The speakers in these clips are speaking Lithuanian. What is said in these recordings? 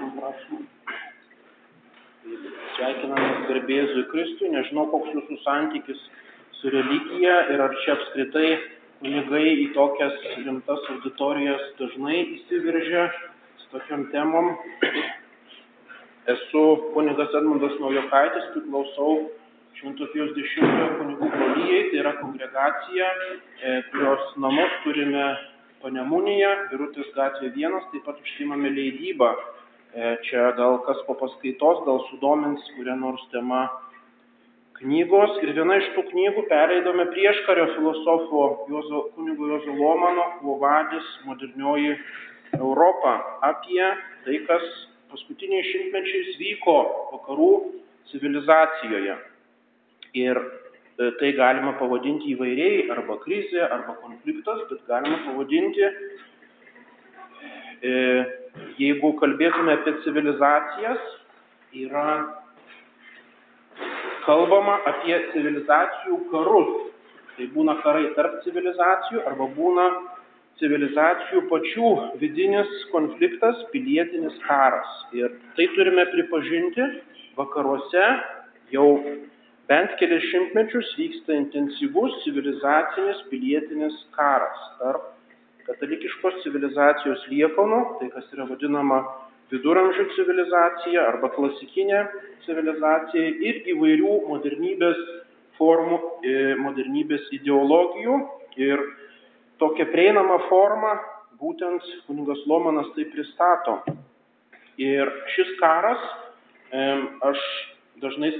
Prašom, prašom. Sveikiname garbėzui Kristui, nežinau, koks jūsų santykis su religija ir ar čia apskritai kunigai į tokias rimtas auditorijas dažnai įsiveržia su tokiam temom. Esu kunigas Edmundas Naujokaitis, priklausau Šventofijos dešimtojo kunigų brolyjei, tai yra kongregacija, e, kurios namus turime Panemunėje, Birutės gatvė 1, taip pat užsimame leidybą. E, čia gal kas po paskaitos, gal sudomins kurią nors temą knygos. Ir viena iš tų knygų pereidome prieškario filosofo Jozo, kunigo Jozo Lomano, Kvovadis, modernioji Europa, apie tai, kas paskutiniais šimtmečiais vyko vakarų civilizacijoje. Ir E, tai galima pavadinti įvairiai, arba krizė, arba konfliktas, bet galima pavadinti, jeigu kalbėtume apie civilizacijas, yra kalbama apie civilizacijų karus. Tai būna karai tarp civilizacijų arba būna civilizacijų pačių vidinis konfliktas, pilietinis karas. Ir tai turime pripažinti, vakaruose jau bent kelis šimtmečius vyksta intensyvus civilizacinis pilietinis karas tarp katalikiškos civilizacijos liekanų, tai kas yra vadinama viduramžių civilizacija arba klasikinė civilizacija ir įvairių modernybės formų, e, modernybės ideologijų. Ir tokia prieinama forma būtent kuningas Lomanas tai pristato. Ir šis karas, aš dažnai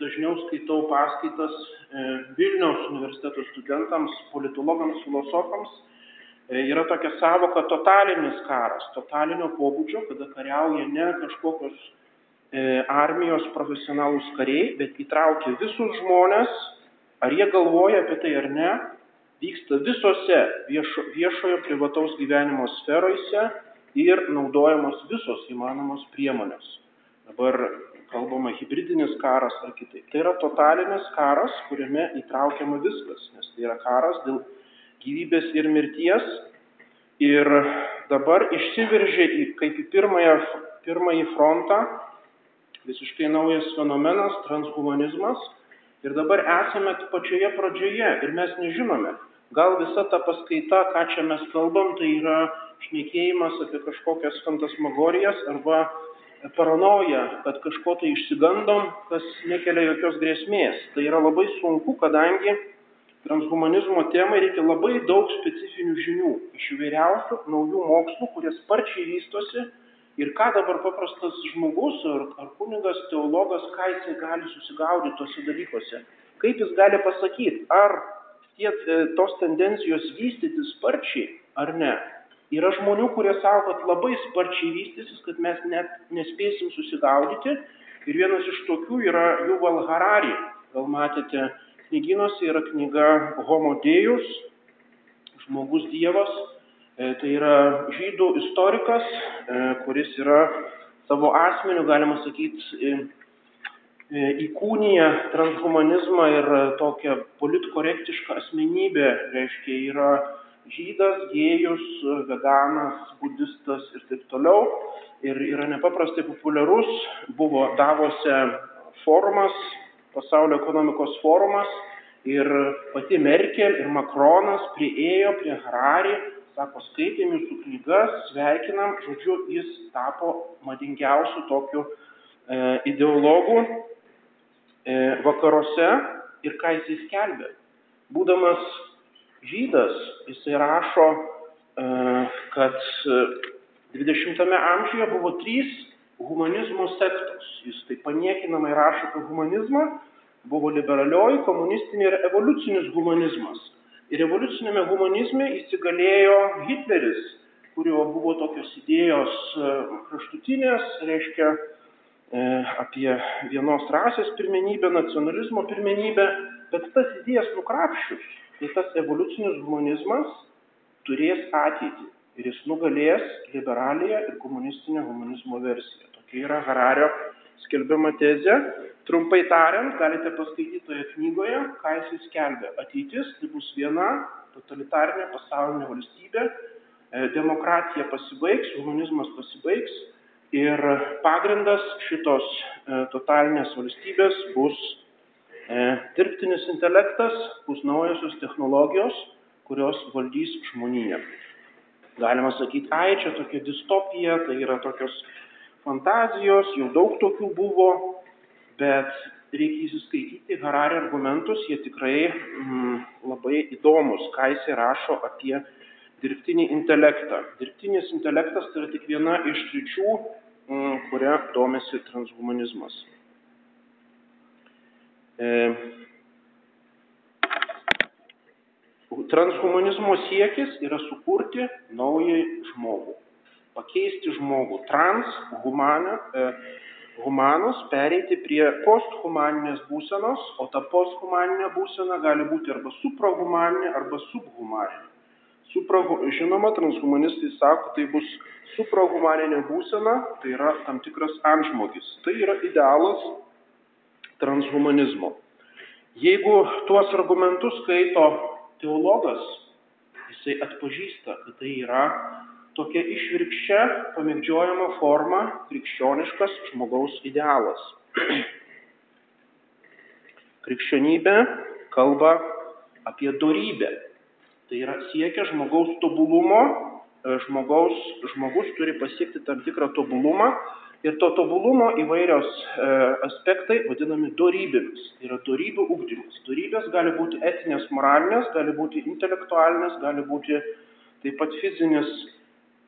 dažniau skaitau paskaitas e, Vilniaus universiteto studentams, politologams, filosofams. E, yra tokia savoka totalinis karas, totalinio pobūdžio, kada kariauja ne kažkokios e, armijos profesionalūs kariai, bet įtraukia visus žmonės, ar jie galvoja apie tai ar ne, vyksta visose viešo, viešojo privataus gyvenimo sferose ir naudojamos visos įmanomos priemonės. Dabar kalbama hybridinis karas ar kitaip. Tai yra totalinis karas, kuriame įtraukiama viskas, nes tai yra karas dėl gyvybės ir mirties. Ir dabar išsiveržė į, kaip į pirmąją, pirmąjį frontą visiškai naujas fenomenas - transhumanizmas. Ir dabar esame pačioje pradžioje ir mes nežinome, gal visa ta paskaita, ką čia mes kalbam, tai yra šnekėjimas apie kažkokias fantasmagorijas arba paranoja, kad kažko tai išsigandom, kas nekelia jokios grėsmės. Tai yra labai sunku, kadangi transhumanizmo temai reikia labai daug specifinių žinių iš įvairiausių naujų mokslų, kurie sparčiai vystosi ir ką dabar paprastas žmogus ar, ar kunigas, teologas, ką jisai gali susigaudyti tose dalykuose. Kaip jis gali pasakyti, ar tie, e, tos tendencijos vystyti sparčiai ar ne. Yra žmonių, kurie sako, kad labai sparčiai vystysis, kad mes net nespėsim susigaudyti. Ir vienas iš tokių yra Juval Harari. Gal matėte, knyginuose yra knyga Homo Deus, žmogus Dievas. E, tai yra žydų istorikas, e, kuris yra savo asmeniu, galima sakyti, e, įkūnyje transhumanizmą ir tokią politkorektišką asmenybę, reiškia, yra žydas, gėjus, veganas, budistas ir taip toliau. Ir yra nepaprastai populiarus, buvo Davose forumas, pasaulio ekonomikos forumas ir pati Merkel ir Makronas prieėjo prie Harari, sako, skaitėm jūsų knygas, sveikinam, žodžiu, jis tapo madingiausiu tokiu e, ideologu e, vakaruose ir ką jis skelbė. Būdamas žydas, jisai rašo, e, kad 20-ame amžiuje buvo trys humanizmo sektos. Jis taip paniekinamai rašo apie humanizmą, buvo liberalioji, komunistinė ir evoliucinis humanizmas. Ir evoliucinėme humanizme įsigalėjo Hitleris, kurio buvo tokios idėjos e, kraštutinės, reiškia e, apie vienos rasės pirmenybę, nacionalizmo pirmenybę, bet tas idėjas nukrapščius tai tas evoliucinis humanizmas turės ateitį ir jis nugalės liberaliąją ir komunistinę humanizmo versiją. Tokia yra Harario skelbiama tezė. Trumpai tariant, galite paskaityti toje knygoje, ką jis skelbia. Ateitis tai bus viena totalitarinė pasaulinė valstybė, e, demokratija pasibaigs, humanizmas pasibaigs Ir pagrindas šitos e, totalinės valstybės bus e, dirbtinis intelektas, bus naujosios technologijos, kurios valdys žmoniją. Galima sakyti, ai, čia tokia distopija, tai yra tokios fantazijos, jau daug tokių buvo, bet reikia įsiskaityti Harari argumentus, jie tikrai mm, labai įdomus, ką jis rašo apie dirbtinį intelektą. Dirbtinis intelektas tai yra tik viena iš sričių, mm, kuria domisi transhumanizmas. E, transhumanizmo siekis yra sukurti naują žmogų, pakeisti žmogų transhumanę. E, humanus pereiti prie posthumaninės būsenos, o ta posthumaninė būsena gali būti arba suprahumaninė, arba subhumaninė. Supra, žinoma, transhumanistai sako, tai bus suprahumaninė būsena, tai yra tam tikras antžmogis. Tai yra idealas transhumanizmo. Jeigu tuos argumentus skaito teologas, jisai atpažįsta, kad tai yra tokia išvirkščia pamėgdžiojama forma krikščioniškas žmogaus idealas. Krikščionybė kalba apie dorybę. Tai yra siekia žmogaus tobulumo, e, žmogaus, žmogus turi pasiekti tam tikrą tobulumą ir to tobulumo įvairios e, aspektai vadinami dorybėmis. Tai yra dorybių ugdymas. Dorybės gali būti etinės, moralinės, gali būti intelektualinės, gali būti taip pat fizinis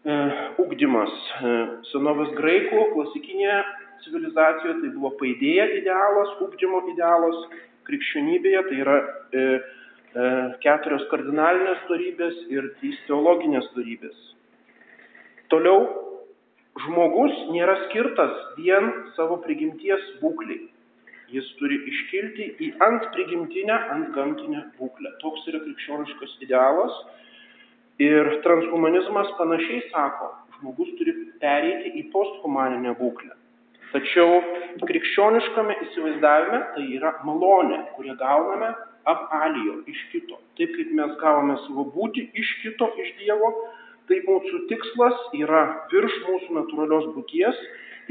ugdymas. E, senovės graikų klasikinėje civilizacijoje tai buvo paidėja idealas, ugdymo idealas, krikščionybėje tai yra e, e, keturios kardinalinės darybės ir trys teologinės darybės. Toliau, žmogus nėra skirtas vien savo prigimties būkliai. Jis turi iškilti į ant prigimtinę, ant gamtinę būklę. Toks yra krikščioniškas idealas Ir transhumanizmas panašiai sako, žmogus turi pereiti į posthumaninę būklę. Tačiau krikščioniškame įsivaizdavime tai yra malonė, kurią gauname ab alijo iš kito. Taip kaip mes gavome savo būti iš kito, iš Dievo, tai mūsų tikslas yra virš mūsų natūralios būties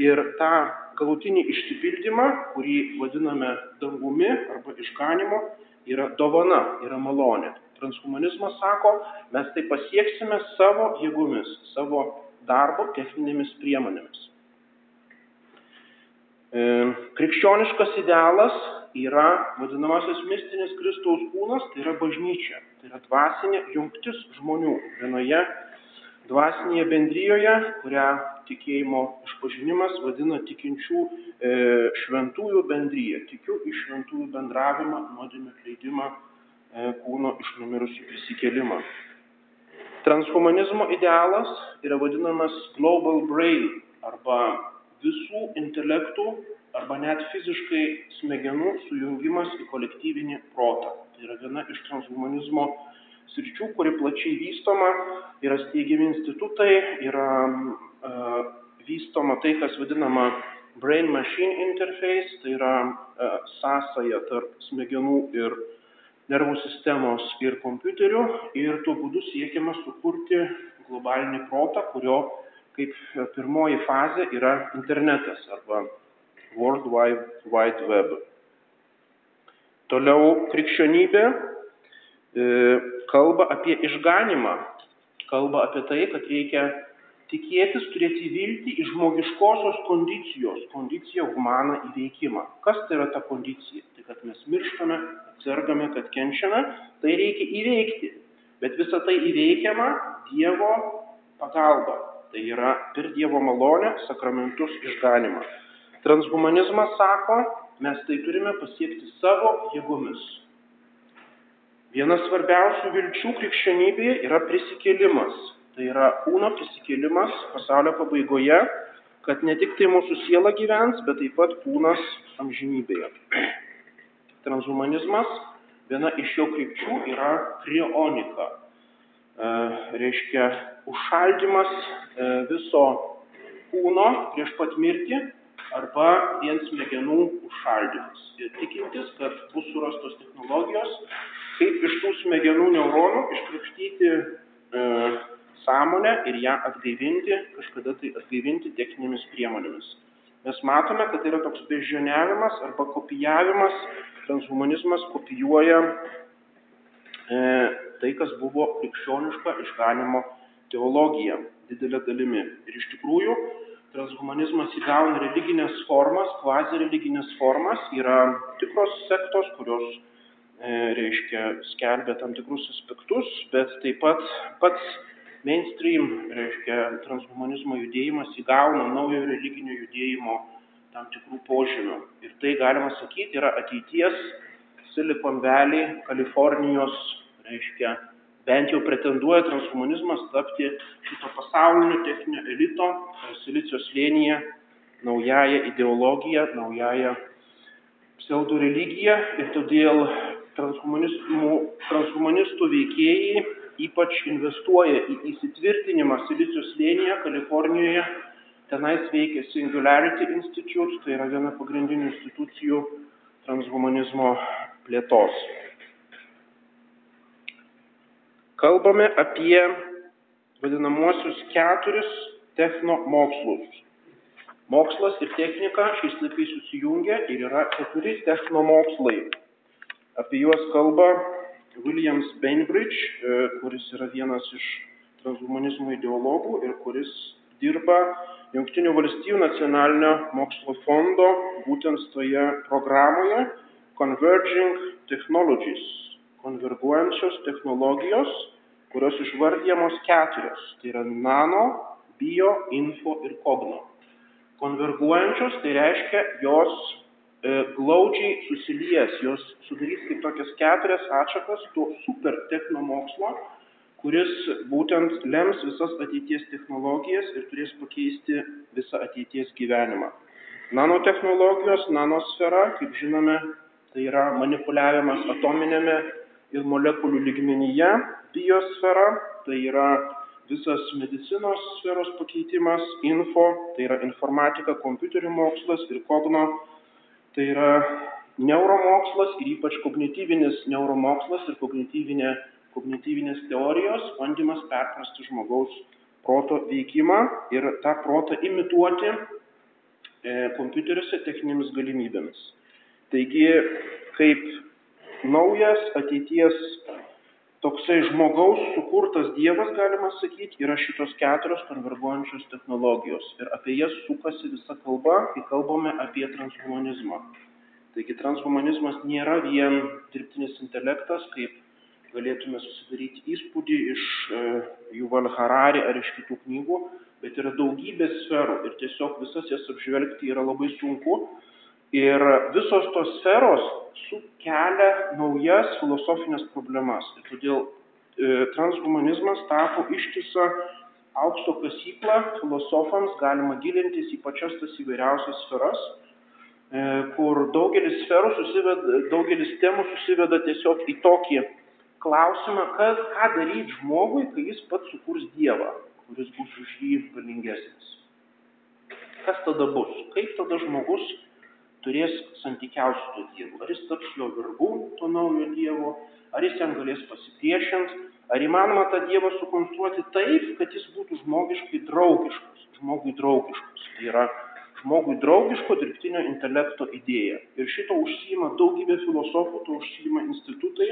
ir tą galutinį išsipildymą, kurį vadiname dangumi arba išganimo, yra dovana, yra malonė. Transhumanizmas sako, mes tai pasieksime savo jėgomis, savo darbo techninėmis priemonėmis. E, krikščioniškas idealas yra vadinamasis mistinis Kristaus kūnas, tai yra bažnyčia, tai yra dvasinė jungtis žmonių vienoje dvasinėje bendryjoje, kurią tikėjimo išpažinimas vadina tikinčių e, šventųjų bendryje. Tikiu į šventųjų bendravimą, nuodėmę atleidimą kūno iš numirusių prisikėlimą. Transhumanizmo idealas yra vadinamas global brain arba visų intelektų arba net fiziškai smegenų sujungimas į kolektyvinį protą. Tai yra viena iš transhumanizmo sričių, kuri plačiai vystoma, yra steigiami institutai, yra uh, vystoma tai, kas vadinama brain machine interface, tai yra uh, sąsaja tarp smegenų ir nervų sistemos ir kompiuterių ir tuo būdu siekiama sukurti globalinį protą, kurio kaip pirmoji fazė yra internetas arba World Wide Web. Toliau krikščionybė e, kalba apie išganimą, kalba apie tai, kad reikia tikėtis, turėti viltį į žmogiškosios kondicijos, kondiciją humaną įveikimą. Kas tai yra ta kondicija? Tai kad mes mirštame, sergame, kad kenčiame, tai reikia įveikti. Bet visa tai įveikiama Dievo pagalba. Tai yra per Dievo malonę, sakramentus išganimą. Transhumanizmas sako, mes tai turime pasiekti savo jėgomis. Vienas svarbiausių vilčių krikščionybėje yra prisikėlimas. Tai yra kūno prisikėlimas pasaulio pabaigoje, kad ne tik tai mūsų siela gyvens, bet taip pat kūnas amžinybėje. Transhumanizmas, viena iš jo krypčių yra krionika. E, reiškia užšaldymas e, viso kūno prieš pat mirtį arba vien smegenų užšaldymas. Ir tikintis, kad bus surastos technologijos, kaip iš tų smegenų neuronų iškrapštyti e, sąmonę ir ją atgaivinti, kažkada tai atgaivinti techninėmis priemonėmis. Mes matome, kad tai yra toks beždžioniavimas arba kopijavimas, transhumanizmas kopijuoja e, tai, kas buvo krikščioniška išganimo teologija didelė dalimi. Ir iš tikrųjų, transhumanizmas įgauna religinės formas, kvazi religinės formas, yra tikros sektos, kurios e, reiškia skelbia tam tikrus aspektus, bet taip pat pats mainstream, reiškia transhumanizmo judėjimas įgauna naujo religinio judėjimo tam tikrų požymių. Ir tai galima sakyti yra ateities Silicon Valley, Kalifornijos, reiškia bent jau pretenduoja transhumanizmas tapti šito pasaulinio techninio elito silicio slėnyje naująją ideologiją, naująją pseudo religiją ir todėl transhumanistų veikėjai ypač investuoja į įsitvirtinimą silicio slėnyje Kalifornijoje. Tenais veikia Singularity Institute, tai yra viena pagrindinių institucijų transhumanizmo plėtos kalbame apie vadinamuosius keturis technomokslus. Mokslas ir technika šiais laikais susijungia ir yra keturi technomokslai. Apie juos kalba Williams Bainbridge, e, kuris yra vienas iš transhumanizmo ideologų ir kuris dirba Junktinių valstybių nacionalinio mokslo fondo būtent toje programoje Converging Technologies, konverguojančios technologijos kurios išvardyjamos keturios. Tai yra nano, bio, info ir kogno. Konverguojančios tai reiškia, jos glaudžiai susilies, jos sudarys kaip tokias keturias atšakas to super technomokslo, kuris būtent lems visas ateities technologijas ir turės pakeisti visą ateities gyvenimą. Nanotehnologijos, nanosfera, kaip žinome, tai yra manipuliavimas atominėme ir molekulių lygmenyje, biosfera, tai yra visas medicinos sferos pakeitimas, info, tai yra informatika, kompiuterių mokslas ir kogno, tai yra neuromokslas ir ypač kognityvinis neuromokslas ir kognityvinė, kognityvinės teorijos, bandymas perprasti žmogaus proto veikimą ir tą protą imituoti e, kompiuteriuose techninėmis galimybėmis. Taigi, kaip naujas ateities toksai žmogaus sukurtas Dievas, galima sakyti, yra šitos keturios konverguojančios technologijos. Ir apie jas sukasi visa kalba, kai kalbame apie transhumanizmą. Taigi transhumanizmas nėra vien dirbtinis intelektas, kaip galėtume susidaryti įspūdį iš e, Juval Harari ar iš kitų knygų, bet yra daugybė sferų ir tiesiog visas jas apžvelgti yra labai sunku. Ir visos tos sferos sukelia naujas filosofinės problemas. Ir todėl e, transhumanizmas tapo ištisą aukšto kasyklą filosofams, galima gilintis į pačias tas įvairiausias sferas, e, kur daugelis sferų susiveda, daugelis temų susiveda tiesiog į tokį klausimą, kad, ką daryti žmogui, kai jis pats sukurs Dievą, kuris bus už jį galingesnis. Kas tada bus? Kaip tada žmogus turės santykiauti su tuo Dievu. Ar jis taps jo vergu, to naujo Dievo, ar jis jam galės pasipriešinti, ar įmanoma tą Dievą sukonstruoti taip, kad jis būtų žmogiškai draugiškas, žmogui draugiškas. Tai yra žmogui draugiško dirbtinio intelekto idėja. Ir šito užsima daugybė filosofų, to užsima institutai.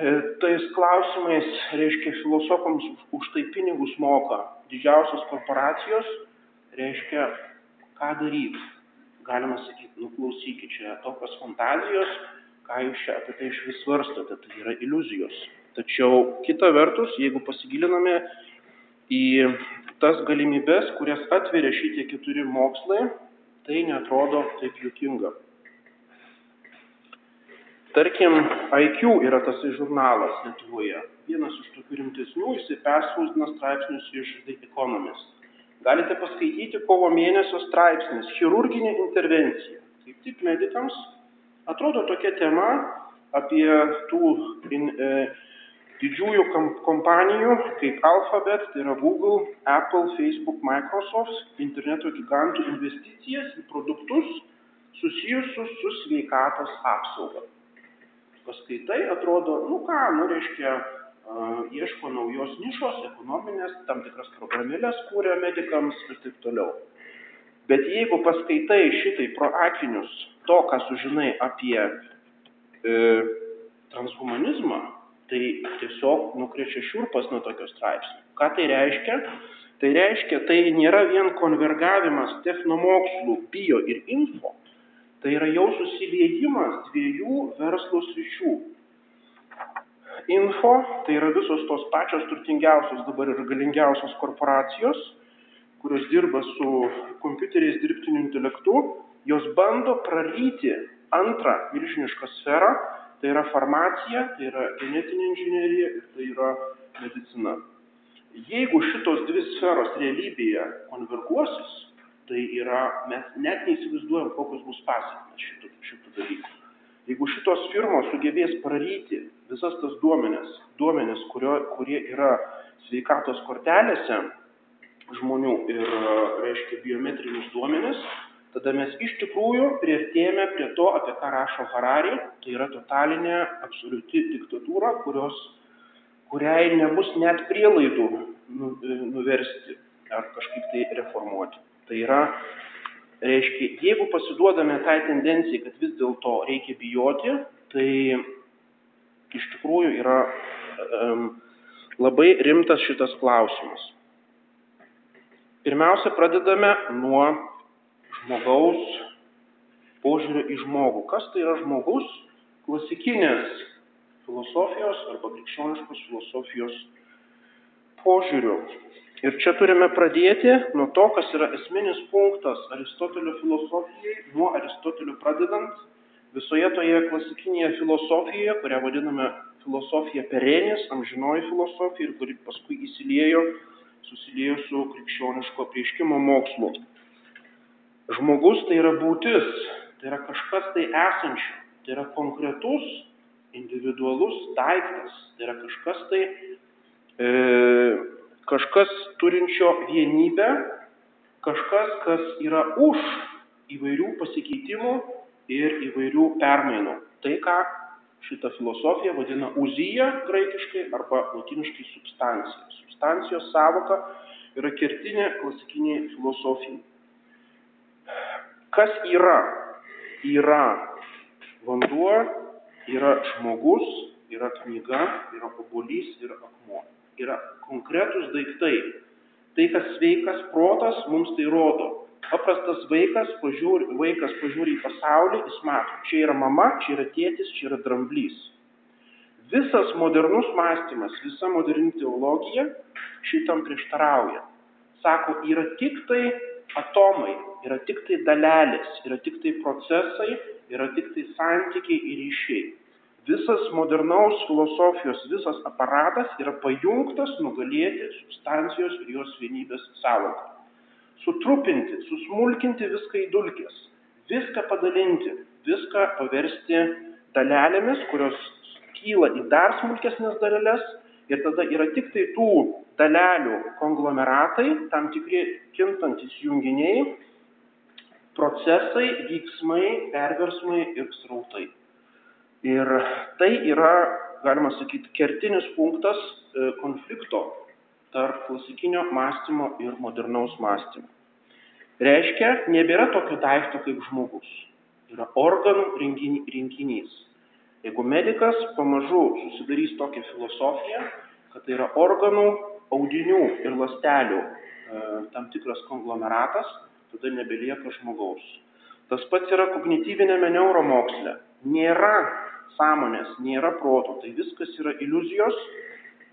E, tais klausimais, reiškia, filosofams už tai pinigus moka didžiausios korporacijos, reiškia, ką daryti galima sakyti, nu klausykit, čia tokios fantazijos, ką jūs čia apie tai iš vis svarstote, tai yra iliuzijos. Tačiau kita vertus, jeigu pasigiliname į tas galimybės, kurias atveria šitie keturi mokslai, tai netrodo taip juokinga. Tarkim, IQ yra tas žurnalas Lietuvoje. Vienas iš tokių rimtesnių, jisai perspausdina straipsnius iš The Economist. Galite paskaityti kovo mėnesio straipsnis - chirurginė intervencija. Kaip tik medikams atrodo tokia tema apie tų in, e, didžiųjų kompanijų kaip Alphabet, tai yra Google, Apple, Facebook, Microsoft, interneto gigantų investicijas į produktus susijusius su sveikatos apsauga. Paskaitai atrodo, nu ką, nu reiškia, ieško naujos nišos, ekonominės, tam tikras programėlės kūrė medikams ir taip toliau. Bet jeigu paskaitai šitai pro akinius to, ką sužinai apie e, transhumanizmą, tai tiesiog nukrečia šiurpas nuo tokio straipsnio. Ką tai reiškia? Tai reiškia, tai nėra vien konvergavimas technomokslų, bio ir info, tai yra jau susiliejimas dviejų verslo sričių. Info, tai yra visos tos pačios turtingiausios dabar ir galingiausios korporacijos, kurios dirba su kompiuteriais dirbtiniu intelektu, jos bando praryti antrą milžinišką sferą, tai yra farmacija, tai yra genetinė inžinierija ir tai yra medicina. Jeigu šitos dvi sferos realybėje konverguosis, tai yra, mes net neįsivaizduojam, kokios bus pasiekmes šitų, šitų dalykų. Jeigu šitos firmos sugebės praryti visas tas duomenis, duomenis, kurio, kurie yra sveikatos kortelėse žmonių ir, reiškia, biometrinius duomenis, tada mes iš tikrųjų priartėjame prie to, apie ką rašo Harari, tai yra totalinė absoliuti diktatūra, kurios, kuriai nebus net prielaidų nu, nuversti ar kažkaip tai reformuoti. Tai yra, reiškia, jeigu pasiduodame tai tendencijai, kad vis dėlto reikia bijoti, tai iš tikrųjų yra um, labai rimtas šitas klausimas. Pirmiausia, pradedame nuo žmogaus požiūrio į žmogų. Kas tai yra žmogus? Klasikinės filosofijos arba krikščioniškos filosofijos požiūriu. Ir čia turime pradėti nuo to, kas yra esminis punktas Aristotelio filosofijai, nuo Aristotelio pradedant visoje toje klasikinėje filosofijoje, kurią vadiname filosofija perenis, amžinoji filosofija ir kuri paskui įsiliejo, susiliejo su krikščioniško prieškimo mokslu. Žmogus tai yra būtis, tai yra kažkas tai esančio, tai yra konkretus, individualus daiktas, tai yra kažkas tai, e, kažkas turinčio vienybę, kažkas, kas yra už įvairių pasikeitimų ir įvairių permainų. Tai, ką šitą filosofiją vadina uzija graikiškai arba latiniškai substancija. Substancijos savoka yra kertinė klasikinė filosofija. Kas yra? Yra vanduo, yra žmogus, yra knyga, yra obolys, yra akmuo. Yra konkretus daiktai. Tai, kas sveikas protas, mums tai rodo. Paprastas vaikas pažiūri, vaikas pažiūri į pasaulį, jis mato, čia yra mama, čia yra tėtis, čia yra dramblys. Visas modernus mąstymas, visa moderni teologija šitam prieštarauja. Sako, yra tik tai atomai, yra tik tai dalelės, yra tik tai procesai, yra tik tai santykiai ir ryšiai. Visas modernaus filosofijos, visas aparatas yra pajungtas nugalėti substancijos ir jos vienybės savoką. Sutrupinti, susmulkinti viską į dulkės, viską padalinti, viską paversti dalelėmis, kurios kyla į dar smulkesnės dalelės ir tada yra tik tai tų dalelių konglomeratai, tam tikri kintantis junginiai, procesai, veiksmai, perversmai ir srautai. Ir tai yra, galima sakyti, kertinis punktas e, konflikto tarp klasikinio mąstymo ir modernaus mąstymo. Reiškia, nebėra tokio daikto kaip žmogus. Yra organų rinkinys. Jeigu medikas pamažu susidarys tokią filosofiją, kad tai yra organų, audinių ir lastelių e, tam tikras konglomeratas, tada nebelieka žmogaus. Tas pats yra kognityvinėme neuromoksle. Nėra sąmonės, nėra proto, tai viskas yra iliuzijos,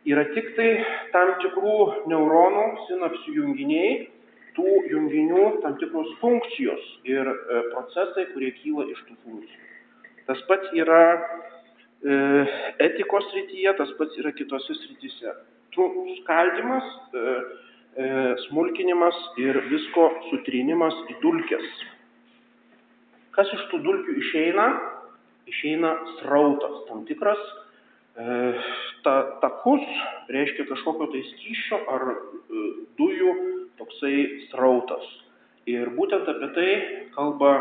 yra tik tai tam tikrų neuronų, sinapsių junginiai, tų junginių tam tikros funkcijos ir e, procesai, kurie kyla iš tų funkcijų. Tas pats yra e, etikos srityje, tas pats yra kitose srityse. Tų skaldimas, e, E, smulkinimas ir visko sutrinimas į dulkes. Kas iš tų dulkių išeina? Išeina srautas, tam tikras e, ta, takus, reiškia kažkokio tai skyščio ar e, dujų toksai srautas. Ir būtent apie tai kalba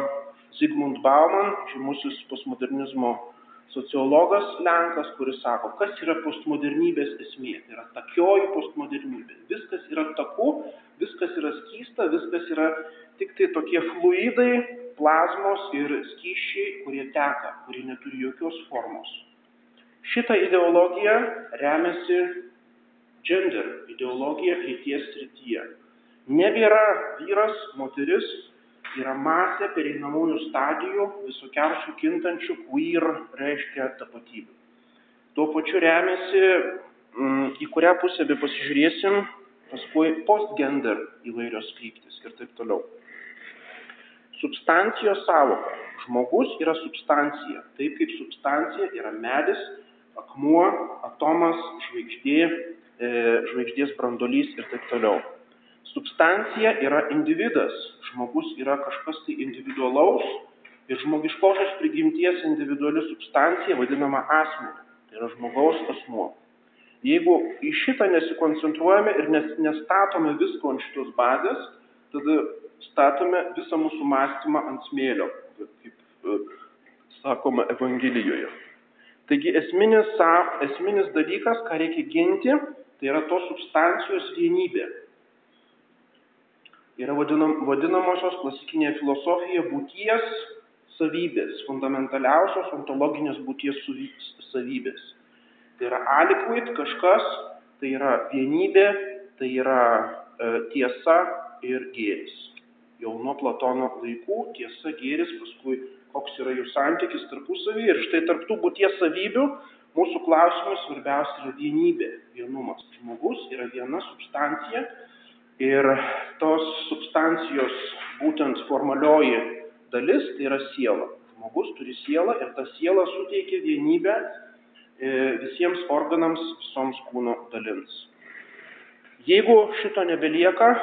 Zygmunt Bauman, žymusis postmodernizmo sociologas Lenkas, kuris sako, kas yra postmodernybės esmė. Tai yra takioji postmodernybė. Viskas yra taku, viskas yra skysta, viskas yra tik tai tokie fluidai, plazmos ir skyščiai, kurie teka, kurie neturi jokios formos. Šitą ideologiją remiasi gender ideologija lyties srityje. Nebėra vyras, moteris, yra masė pereinamųjų stadijų visokiausių kintančių queer reiškia tapatybių. Tuo pačiu remiasi, mm, į kurią pusę be pasižiūrėsim, paskui postgender įvairios kryptis ir taip toliau. Substancijos savoka. Žmogus yra substancija. Taip kaip substancija yra medis, akmuo, atomas, žvaigždė, e, žvaigždės brandolys ir taip toliau. Substancija yra individas, žmogus yra kažkas tai individualaus ir žmogiškosios prigimties individuali substancija vadinama asmeniu, tai yra žmogaus asmuo. Jeigu į šitą nesikoncentruojame ir nes, nestatome visko ant šitos bazės, tada statome visą mūsų mąstymą ant smėlio, kaip e, sakoma Evangelijoje. Taigi esminis, esminis dalykas, ką reikia ginti, tai yra tos substancijos vienybė. Yra vadinam, vadinamosios klasikinėje filosofijoje būties savybės, fundamentaliausios ontologinės būties savybės. Tai yra aliquid kažkas, tai yra vienybė, tai yra e, tiesa ir gėris. Jau nuo Platono laikų tiesa, gėris, paskui koks yra jų santykis tarpusavį ir štai tarptų būties savybių mūsų klausimui svarbiausia yra vienybė, vienumas. Žmogus yra viena substancija ir tos substancijos būtent formalioji dalis tai yra siela. Žmogus turi sielą ir ta siela suteikia vienybę e, visiems organams, visoms kūno dalims. Jeigu šito nebelieka,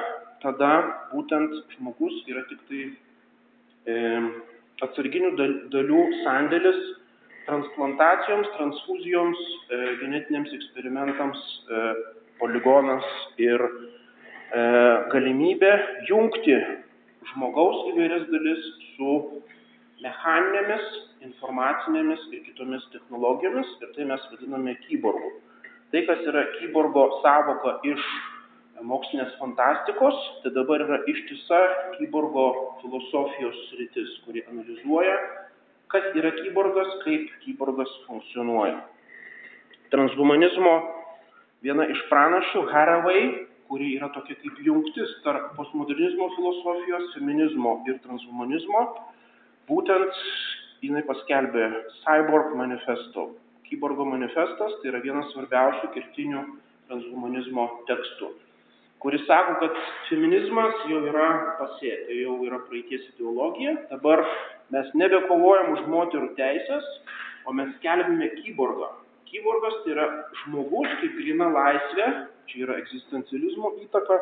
tada būtent žmogus yra tik tai e, atsarginių dalių sandėlis transplantacijoms, transfuzijoms, e, genetiniams eksperimentams, e, poligonas ir e, galimybė jungti žmogaus įvairias dalis su mechaninėmis, informacinėmis ir kitomis technologijomis ir tai mes vadiname kyborgu. Tai, kas yra kyborgo savoka iš mokslinės fantastikos, tai dabar yra ištisa kyborgo filosofijos sritis, kuri analizuoja, kas yra kyborgas, kaip kyborgas funkcionuoja. Transhumanizmo viena iš pranašių, Haraway, kuri yra tokia kaip jungtis tarp postmodernizmo filosofijos, feminizmo ir transhumanizmo, būtent jinai paskelbė Cyborg manifesto. Kyborgo manifestas tai yra vienas svarbiausių kertinių transhumanizmo tekstų kuris sako, kad feminizmas jau yra pasė, tai jau yra praeities ideologija, dabar mes nebekovojam už moterų teisės, o mes skelbime kyborgą. Kyborgas tai yra žmogus kaip grina laisvė, čia yra egzistencializmo įtaka,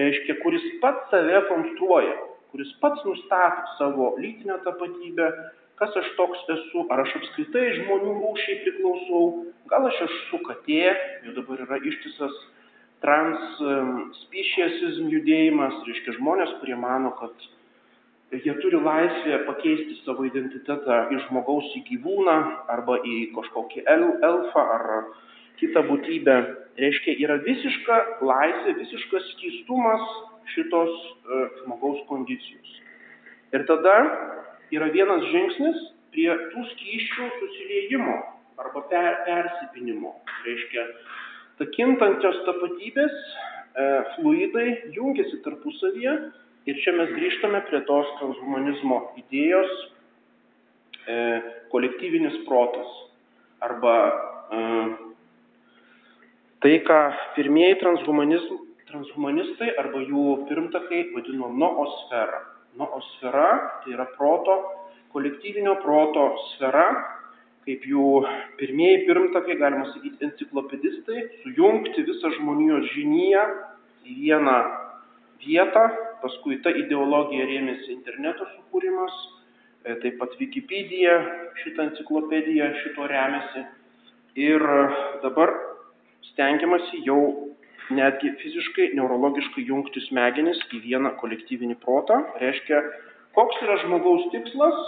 reiškia, kuris pats save konstruoja, kuris pats nustato savo lytinę tapatybę, kas aš toks esu, ar aš apskritai žmonių rūšiai priklausau, gal aš esu katė, jau dabar yra ištisas transspeciesizm judėjimas, reiškia žmonės, kurie mano, kad jie turi laisvę pakeisti savo identitetą iš žmogaus į gyvūną arba į kažkokį el, elfą ar kitą būtybę. Reiškia, yra visiška laisvė, visiškas skystumas šitos uh, žmogaus kondicijos. Ir tada yra vienas žingsnis prie tų skyščių susiliejimo arba per, persipinimo. Reiškia, ta kintančios tapatybės e, fluidai jungiasi tarpusavyje ir čia mes grįžtame prie tos transhumanizmo idėjos e, kolektyvinis protas arba e, tai, ką pirmieji transhumanistai arba jų pirmtakai vadino noosfera. Noosfera tai yra proto, kolektyvinio proto sfera, kaip jų pirmieji pirmtakai, galima sakyti, enciklopedistai, sujungti visą žmonijos žiniją į vieną vietą, paskui ta ideologija rėmėsi interneto sukūrimas, e, taip pat Wikipedia, šitą enciklopediją šito remiasi. Ir dabar stengiamasi jau netgi fiziškai, neurologiškai jungti smegenis į vieną kolektyvinį protą. Reiškia, koks yra žmogaus tikslas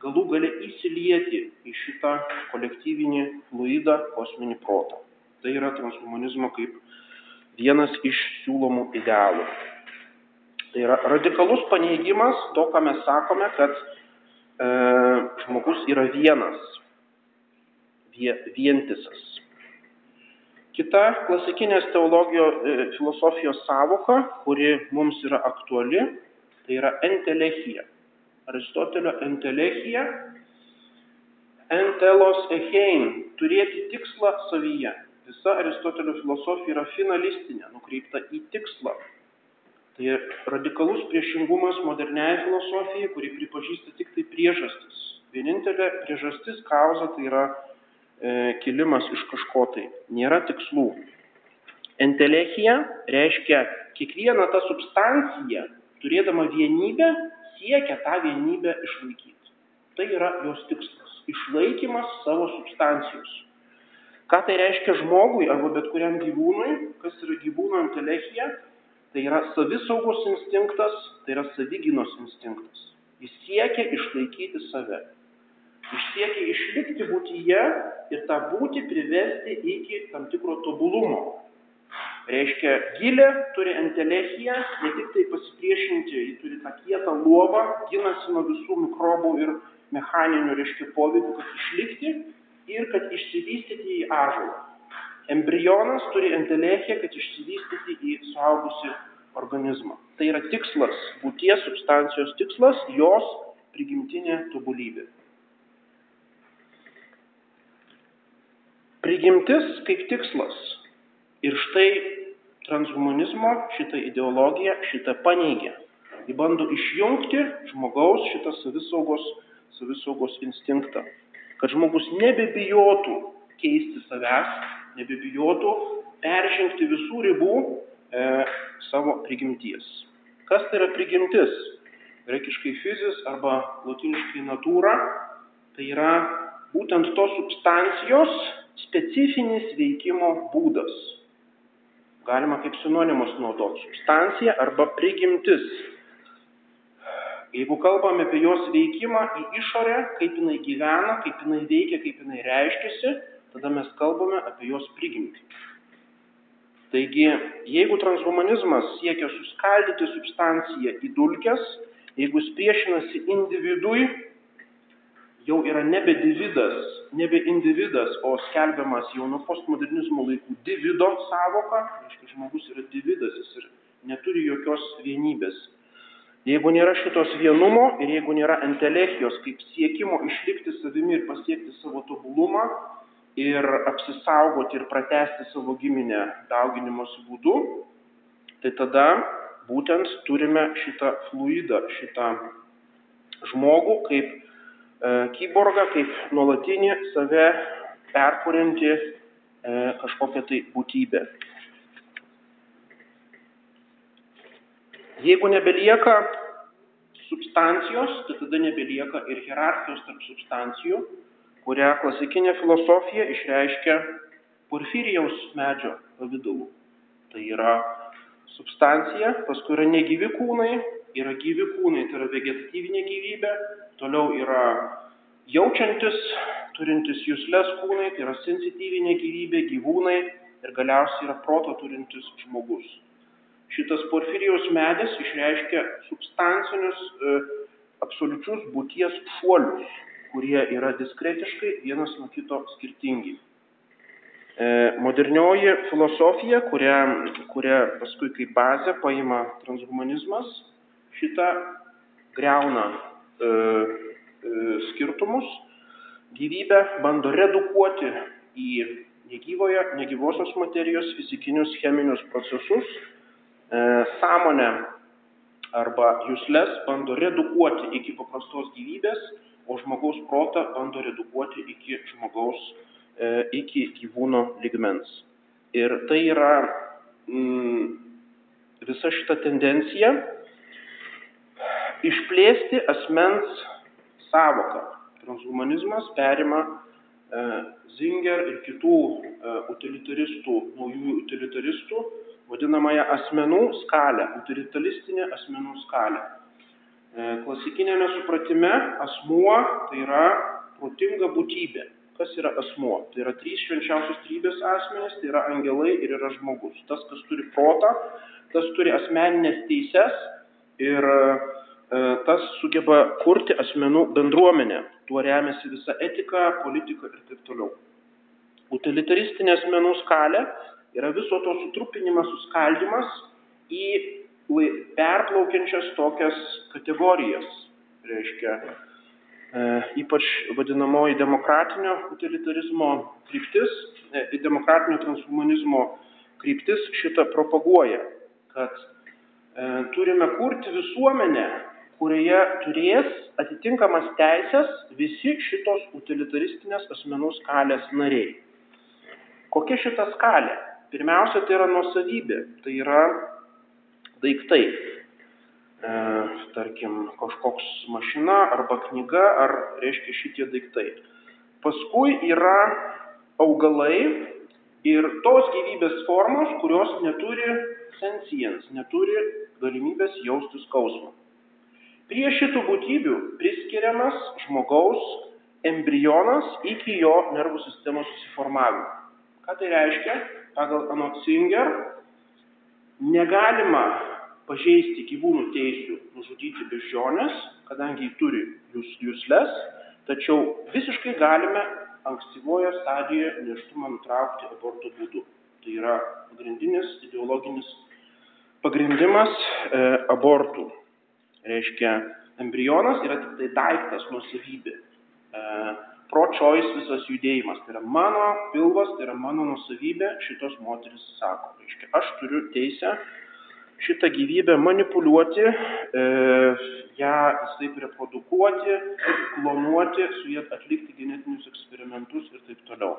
galų gale įsilieti į šitą kolektyvinį fluidą kosminį protą. Tai yra transhumanizmo kaip vienas iš siūlomų idealų. Tai yra radikalus paneigimas to, ką mes sakome, kad e, žmogus yra vienas, vie, vientisas. Kita klasikinės teologijos e, filosofijos savoka, kuri mums yra aktuali, tai yra entelechija. Aristotelio entelechija, entelos echein, turėti tikslą savyje. Visa Aristotelio filosofija yra finalistinė, nukreipta į tikslą. Tai radikalus priešingumas moderniai filosofijai, kuri pripažįsta tik tai priežastis. Vienintelė priežastis, kauza, tai yra e, kilimas iš kažko tai. Nėra tikslų. Entelechija reiškia kiekviena ta substancija, turėdama vienybę, siekia tą vienybę išlaikyti. Tai yra jos tikslas. Išlaikymas savo substancijos. Ką tai reiškia žmogui arba bet kuriam gyvūnui, kas yra gyvūno entelechija, tai yra savisaugos instinktas, tai yra savyginos instinktas. Jis siekia išlaikyti save. Jis siekia išlikti būtyje ir tą būtį privesti iki tam tikro tobulumo. Reiškia, gilė turi entelechiją, ne tik tai pasipriešinti, ji turi tą kietą luobą, ginasi nuo visų mikrobų ir mechaninių, reiškia, poveikių, kad išlikti ir kad išsivystyti į ąžuolą. Embrionas turi entelechiją, kad išsivystyti į suaugusi organizmą. Tai yra tikslas, būties substancijos tikslas, jos prigimtinė tobulybė. Prigimtis kaip tikslas. Ir štai transhumanizmo šitą ideologiją šitą paneigia. Jį bando išjungti žmogaus šitą savisaugos, savisaugos instinktą kad žmogus nebebijotų keisti savęs, nebebijotų peržengti visų ribų e, savo prigimties. Kas tai yra prigimtis? Grekiškai fizis arba latiniškai natūra, tai yra būtent tos substancijos specifinis veikimo būdas. Galima kaip sinonimus naudoti substancija arba prigimtis. Jeigu kalbame apie jos veikimą į išorę, kaip jinai gyvena, kaip jinai veikia, kaip jinai reiškiasi, tada mes kalbame apie jos prigimtį. Taigi, jeigu transhumanizmas siekia suskaldyti substanciją į dulkes, jeigu jis priešinasi individui, jau yra nebe dividas, nebe individas, o skelbiamas jau nuo postmodernizmo laikų divido savoka, reiškia žmogus yra dividas, jis ir neturi jokios vienybės. Jeigu nėra šitos vienumo ir jeigu nėra entelechijos kaip siekimo išlikti savimi ir pasiekti savo tobulumą ir apsisaugoti ir pratesti savo giminę dauginimosi būdu, tai tada būtent turime šitą fluidą, šitą žmogų kaip kyborgą, kaip nuolatinį save perkūrinti e, kažkokią tai būtybę. Jeigu nebelieka substancijos, tai tada nebelieka ir hierarchijos tarp substancijų, kurią klasikinė filosofija išreiškia porfirijaus medžio pavydalu. Tai yra substancija, paskui yra negyvi kūnai, yra gyvi kūnai, tai yra vegetatyvinė gyvybė, toliau yra jaučiantis, turintis jūslės kūnai, tai yra sensityvinė gyvybė, gyvūnai ir galiausiai yra proto turintis žmogus. Šitas porfirijaus medis išreiškia substancinius e, absoliučius būties šuolius, kurie yra diskretiškai vienas nuo kito skirtingi. E, modernioji filosofija, kurią, kurią paskui kaip bazę paima transhumanizmas, šitą greuna skirtumus, gyvybę bando redukuoti į negyvoje, negyvosios materijos fizikinius cheminius procesus E, sąmonę arba jūslės bando redukuoti iki paprastos gyvybės, o žmogaus protą bando redukuoti iki žmogaus, e, iki gyvūno ligmens. Ir tai yra mm, visa šita tendencija išplėsti asmens savoką. Transhumanizmas perima e, Zinger ir kitų e, utilitaristų, naujųjų utilitaristų vadinamąją asmenų skalę, utilitaristinę asmenų skalę. Klasikinėme supratime asmuo tai yra protinga būtybė. Kas yra asmuo? Tai yra trys švenčiausios trybės asmenys, tai yra angelai ir yra žmogus. Tas, kas turi protą, tas turi asmeninės teises ir e, tas sugeba kurti asmenų bendruomenę. Tuo remiasi visa etika, politika ir taip toliau. Utilitaristinė asmenų skalė yra viso to sutrupinimas, suskaldimas į perplaukiančias tokias kategorijas. Reiškia, E, ypač vadinamoji demokratinio utilitarizmo kryptis, e, demokratinio transhumanizmo kryptis šitą propaguoja, kad e, turime kurti visuomenę, kurioje turės atitinkamas teisės visi šitos utilitaristinės asmenų skalės nariai. Kokia šita skalė? Pirmiausia, tai yra nuosavybė, tai yra daiktai e, tarkim, kažkoks mašina arba knyga, ar reiškia šitie daiktai. Paskui yra augalai ir tos gyvybės formos, kurios neturi sensijans, neturi galimybės jausti skausmą. Prie šitų būtybių priskiriamas žmogaus embrionas iki jo nervų sistemos susiformavimo. Ką tai reiškia? Pagal Anot Singer negalima pažeisti gyvūnų teisių nužudyti beždžionės, kadangi jį turi jūs, jūsles, tačiau visiškai galime ankstyvoje stadijoje neštumą nutraukti aborto būdu. Tai yra pagrindinis ideologinis pagrindimas e, abortų. Reiškia, embrionas yra tik tai daiktas, nusavybė. E, pro-choice visas judėjimas. Tai yra mano pilvas, tai yra mano nusavybė, šitos moteris sako. Reiškia, aš turiu teisę šitą gyvybę manipuliuoti, e, ją visaip reprodukuoti, klonuoti, su jie atlikti genetinius eksperimentus ir taip toliau.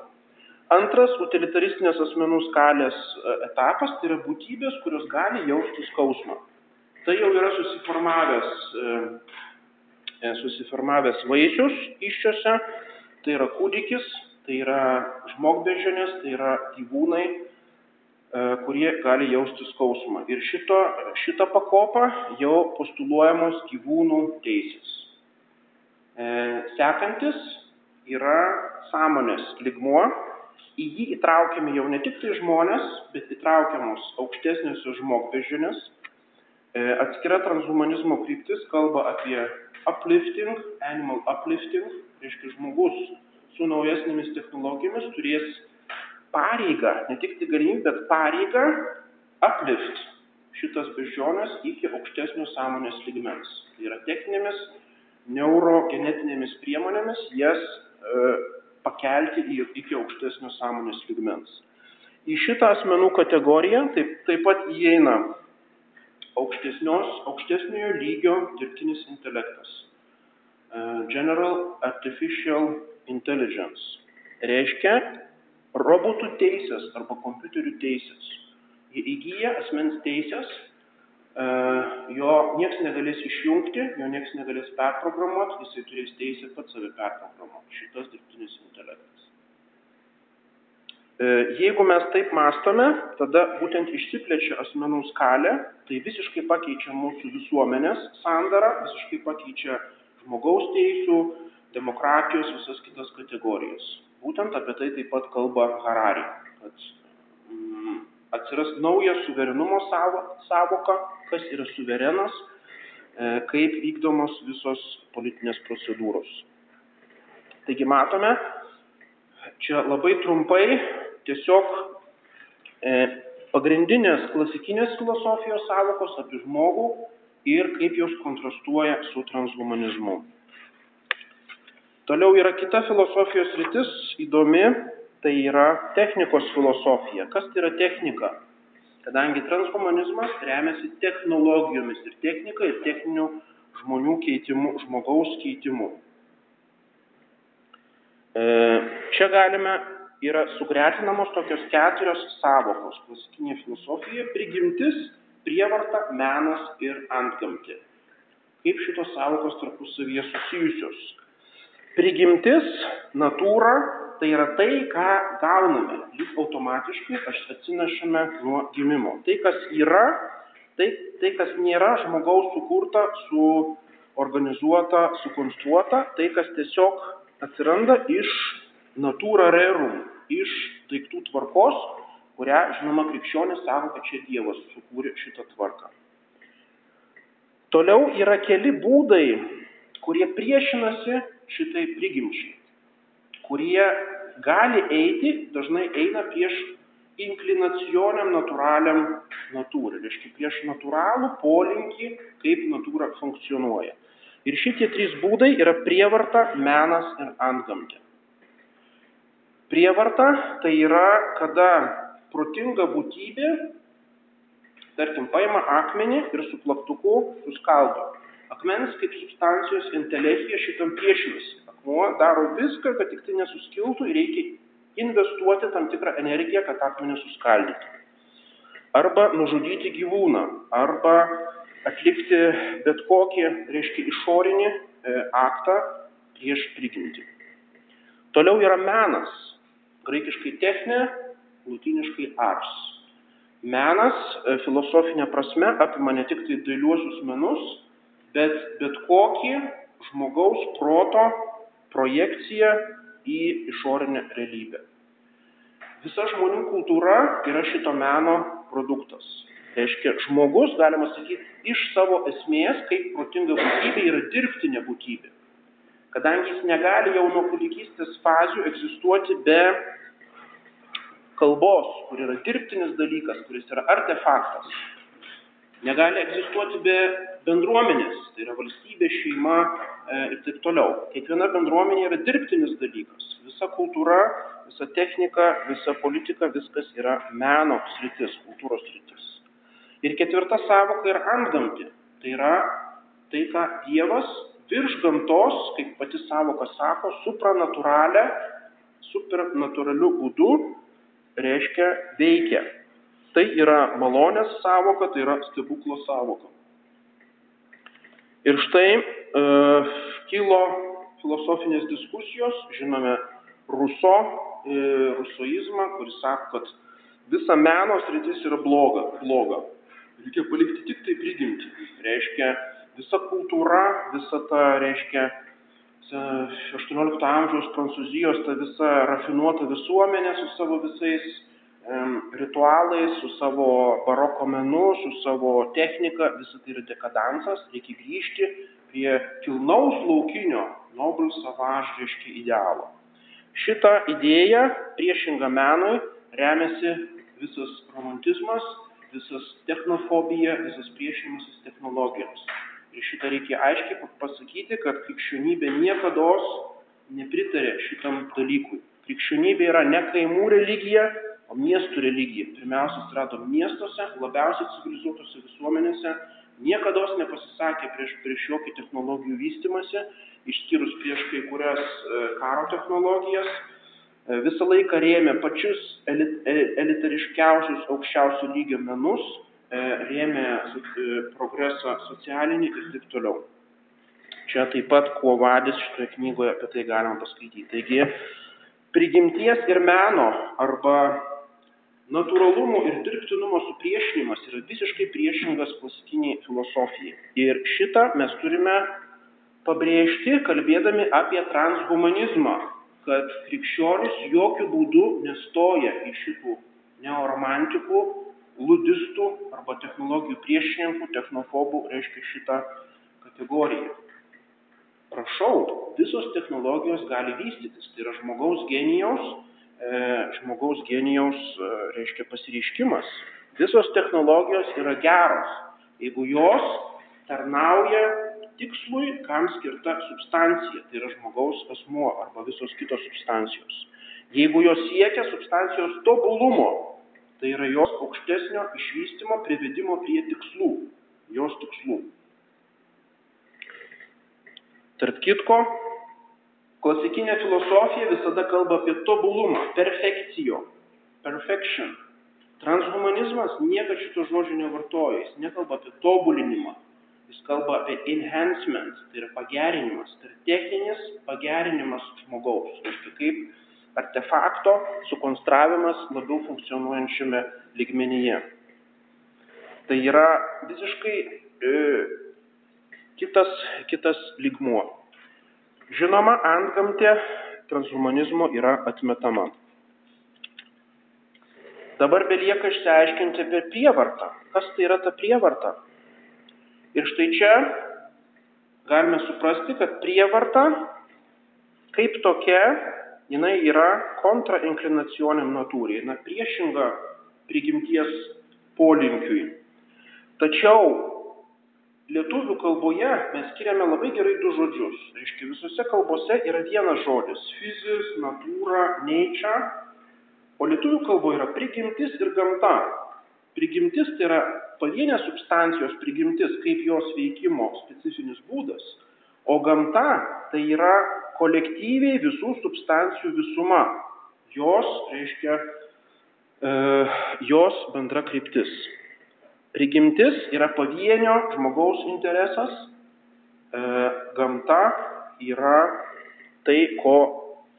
Antras utilitaristinės asmenų skalės e, etapas tai yra būtybės, kurios gali jausti skausmą. Tai jau yra susiformavęs, e, e susiformavęs vaisius iščiose, tai yra kūdikis, tai yra žmogbežionės, tai yra gyvūnai, E, kurie gali jausti skausmą. Ir šito, šitą pakopą jau postuluojamos gyvūnų teisės. Sekantis yra sąmonės ligmuo, į jį įtraukiami jau ne tik tai žmonės, bet įtraukiamos aukštesnėsios žmogbežinės. E, atskira transhumanizmo kryptis kalba apie uplifting, animal uplifting, reiškia žmogus su naujesnėmis technologijomis turės pareigą, ne tik tai galimybę, bet pareigą uplift šitas beždžionės iki aukštesnio sąmonės lygmens. Tai yra techninėmis neurogenetinėmis priemonėmis jas e, pakelti iki aukštesnio sąmonės lygmens. Į šitą asmenų kategoriją taip, taip pat įeina aukštesniojo lygio dirbtinis intelektas. Uh, General Artificial Intelligence. Reiškia, robotų teisės arba kompiuterių teisės. Jie įgyja asmens teisės, e, jo niekas negalės išjungti, jo niekas negalės perprogramuoti, jisai turės teisę pats save perprogramuoti. Šitas dirbtinis intelektas. E, jeigu mes taip mastome, tada būtent išsiplečia asmenų skalė, tai visiškai pakeičia mūsų visuomenės sandarą, visiškai pakeičia žmogaus teisų, demokratijos visas kitas kategorijas. Būtent apie tai taip pat kalba Harari, kad mm, atsiras nauja suverenumo savoka, kas yra suverenas, e, kaip vykdomos visos politinės procedūros. Taigi matome, čia labai trumpai tiesiog e, pagrindinės klasikinės filosofijos savokos apie žmogų ir kaip jos kontrastuoja su transhumanizmu. Toliau yra kita filosofijos rytis įdomi, tai yra technikos filosofija. Kas tai yra technika? Kadangi transhumanizmas remiasi technologijomis ir technika ir techninių žmonių keitimu, žmogaus keitimu. E, čia galime, yra sugretinamos tokios keturios savokos. Klasikinė filosofija - prigimtis, prievarta, menas ir antgamtė. Kaip šitos savokos tarpusavyje susijusios? Prigimtis, natūra, tai yra tai, ką gauname, lyg automatiškai atsinešame nuo gimimo. Tai, kas yra, tai, tai kas nėra žmogaus sukurta su organizuota, sukonstruota, tai kas tiesiog atsiranda iš natūra rerum, iš daiktų tvarkos, kurią, žinoma, krikščionis sako, kad čia Dievas sukūrė šitą tvarką. Toliau yra keli būdai, kurie priešinasi šitai prigimčiai, kurie gali eiti, dažnai eina prieš inklinacioniam natūraliam natūrai, reiškia prieš natūralų polinkį, kaip natūra funkcionuoja. Ir šitie trys būdai yra prievarta, menas ir antgamtė. Prievarta tai yra, kada protinga būtybė, tarkim, paima akmenį ir su plaktuku suskaldo. Akmens kaip substancijos intelekcija šitam priešinasi. Akmuo daro viską, kad tik tai nesuskiltų ir reikia investuoti tam tikrą energiją, kad akmenį suskaldytų. Arba nužudyti gyvūną, arba atlikti bet kokį, reiškia, išorinį e, aktą prieš prigimtį. Toliau yra menas, graikiškai techne, latiniškai ars. Menas e, filosofinė prasme apima ne tik tai dailiuosius menus, bet bet kokį žmogaus proto projekciją į išorinę realybę. Visa žmonių kultūra yra šito meno produktas. Reiškia, žmogus, galima sakyti, iš savo esmės, kaip protinga būtybė, yra dirbtinė būtybė. Kadangi jis negali jau nuo kūdikystės fazių egzistuoti be kalbos, kur yra dirbtinis dalykas, kuris yra artefaktas. Negali egzistuoti be bendruomenės, tai yra valstybė, šeima e, ir taip toliau. Kiekviena bendruomenė yra dirbtinis dalykas. Visa kultūra, visa technika, visa politika, viskas yra meno sritis, kultūros sritis. Ir ketvirta savoka yra antgamti. Tai yra tai, ką Dievas virš gamtos, kaip pati savoka sako, supranatūralią, supernatūraliu būdu reiškia veikia. Tai yra malonės savoka, tai yra stebuklo savoka. Ir štai e, kilo filosofinės diskusijos, žinome, Ruso, e, rusoizmą, kuris sako, kad visa meno sritis yra bloga, bloga. Reikia palikti tik tai prigimti. Reiškia, visa kultūra, visa ta, reiškia, 18 amžiaus Prancūzijos ta visa rafinuota visuomenė su savo visais ritualais, su savo baroko menu, su savo technika, visą tai yra dekadansas, reikia grįžti prie kilnaus laukinio Nobel Savage, reiškia, idealo. Šitą idėją priešingą menui remiasi visas romantizmas, visas technofobija, visas priešimasis technologijoms. Ir šitą reikia aiškiai pasakyti, kad krikščionybė niekada nepritarė šitam dalykui. Krikščionybė yra ne kaimų religija, o miestų religija. Pirmiausia atsirado miestuose, labiausiai civilizuotose visuomenėse, niekada nepasisakė prieš, prieš jokį technologijų vystimąsi, išskyrus prieš kai kurias e, karo technologijas, e, visą laiką rėmė pačius elit, e, elitariškiausius aukščiausių lygio menus, rėmė progresą socialinį ir taip toliau. Čia taip pat kuo vadis šitoje knygoje apie tai galima paskaityti. Taigi, prigimties ir meno arba natūralumo ir dirbtinumo supriešinimas yra visiškai priešingas klasikiniai filosofijai. Ir šitą mes turime pabrėžti, kalbėdami apie transhumanizmą, kad krikščionis jokių būdų nestoja į šitų neoromantikų, ludistų arba technologijų priešininkų, technofobų, reiškia šitą kategoriją. Prašau, visos technologijos gali vystytis, tai yra žmogaus genijaus E, žmogaus genijaus, e, reiškia, pasireiškimas. Visos technologijos yra geros, jeigu jos tarnauja tikslui, kam skirta substancija, tai yra žmogaus asmuo arba visos kitos substancijos. Jeigu jos siekia substancijos tobulumo, tai yra jos aukštesnio išvystymo, privedimo prie tikslų, jos tikslų. Tarp kitko, Klasikinė filosofija visada kalba apie tobulumą, perfekcijo, perfection. Transhumanizmas niekada šito žodžio nevartoja, jis nekalba apie tobulinimą, jis kalba apie enhancement, tai yra pagerinimas, tai yra techninis pagerinimas žmogaus, reiškia kaip artefakto sukonstravimas labiau funkcionuojančiame ligmenyje. Tai yra visiškai e, kitas, kitas lygmuo. Žinoma, antgamtė transhumanizmo yra atmetama. Dabar belieka išsiaiškinti apie prievartą. Kas tai yra ta prievarta? Ir štai čia galime suprasti, kad prievarta kaip tokia, jinai yra kontrainclinacioniam natūrai, na priešinga prigimties polinkiui. Tačiau lietuvių kalboje mes skiriame labai gerai du žodžius. Reiškia, visose kalbose yra vienas žodis - fizis, natūra, nature, o lietuvių kalboje yra prigimtis ir gamta. Prigimtis tai yra pavienės substancijos prigimtis, kaip jos veikimo specifinis būdas, o gamta tai yra kolektyviai visų substancijų visuma. Jos, reiškia, e, jos bendra kryptis. Prigimtis yra pavienio žmogaus interesas, e, gamta yra tai, ko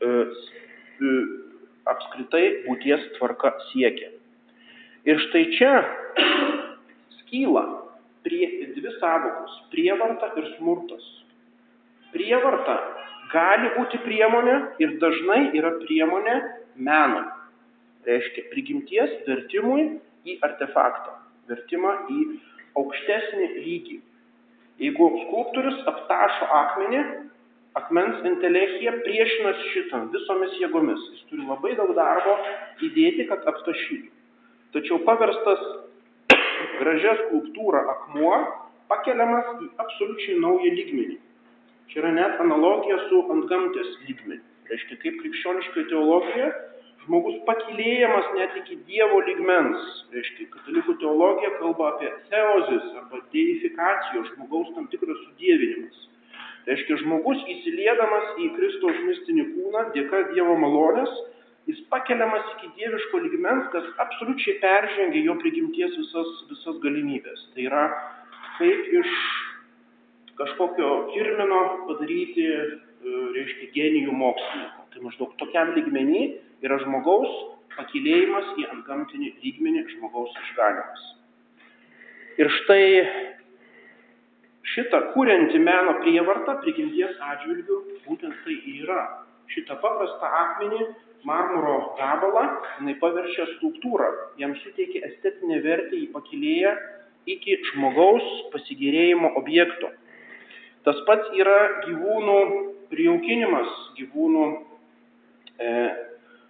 e, apskritai būties tvarka siekia. Ir štai čia skyla prie dvi savokos - prievarta ir smurtas. Prievarta gali būti priemonė ir dažnai yra priemonė meno. Reiškia prigimties vertimui į artefaktą vertimą į aukštesnį lygį. Jeigu skulptorius aptašo akmenį, akmens intelekcija priešinasi šitam visomis jėgomis. Jis turi labai daug darbo įdėti, kad aptašytų. Tačiau paverstas gražia skulptūra akmuo pakeliamas į absoliučiai naują lygmenį. Čia yra net analogija su antgamtės lygmeniu. Reiškia, kaip krikščioniškai teologija žmogus pakilėjamas net iki Dievo ligmens. Reiškia, katalikų teologija kalba apie theozis arba deifikacijos, žmogaus tam tikras sudėvinimas. Reiškia, žmogus įsiliedamas į Kristaus mistinį kūną dėka Dievo malonės, jis pakeliamas iki dieviško ligmens, kas absoliučiai peržengia jo prigimties visas, visas galimybės. Tai yra kaip iš kažkokio kirmino padaryti, e, reiškia, genijų mokslininką. Tai maždaug tokiam lygmenį yra žmogaus pakilėjimas į antgamtinį lygmenį, žmogaus išganimas. Ir štai šitą kūrenti meno prievartą prigimties atžvilgių būtent tai yra. Šitą paprastą akmenį, marmuro gabalą, jinai paverčia skulptūrą, jam suteikia estetinę vertę, jį pakilėja iki žmogaus pasigėrėjimo objekto. Tas pats yra gyvūnų prijaukinimas, gyvūnų e,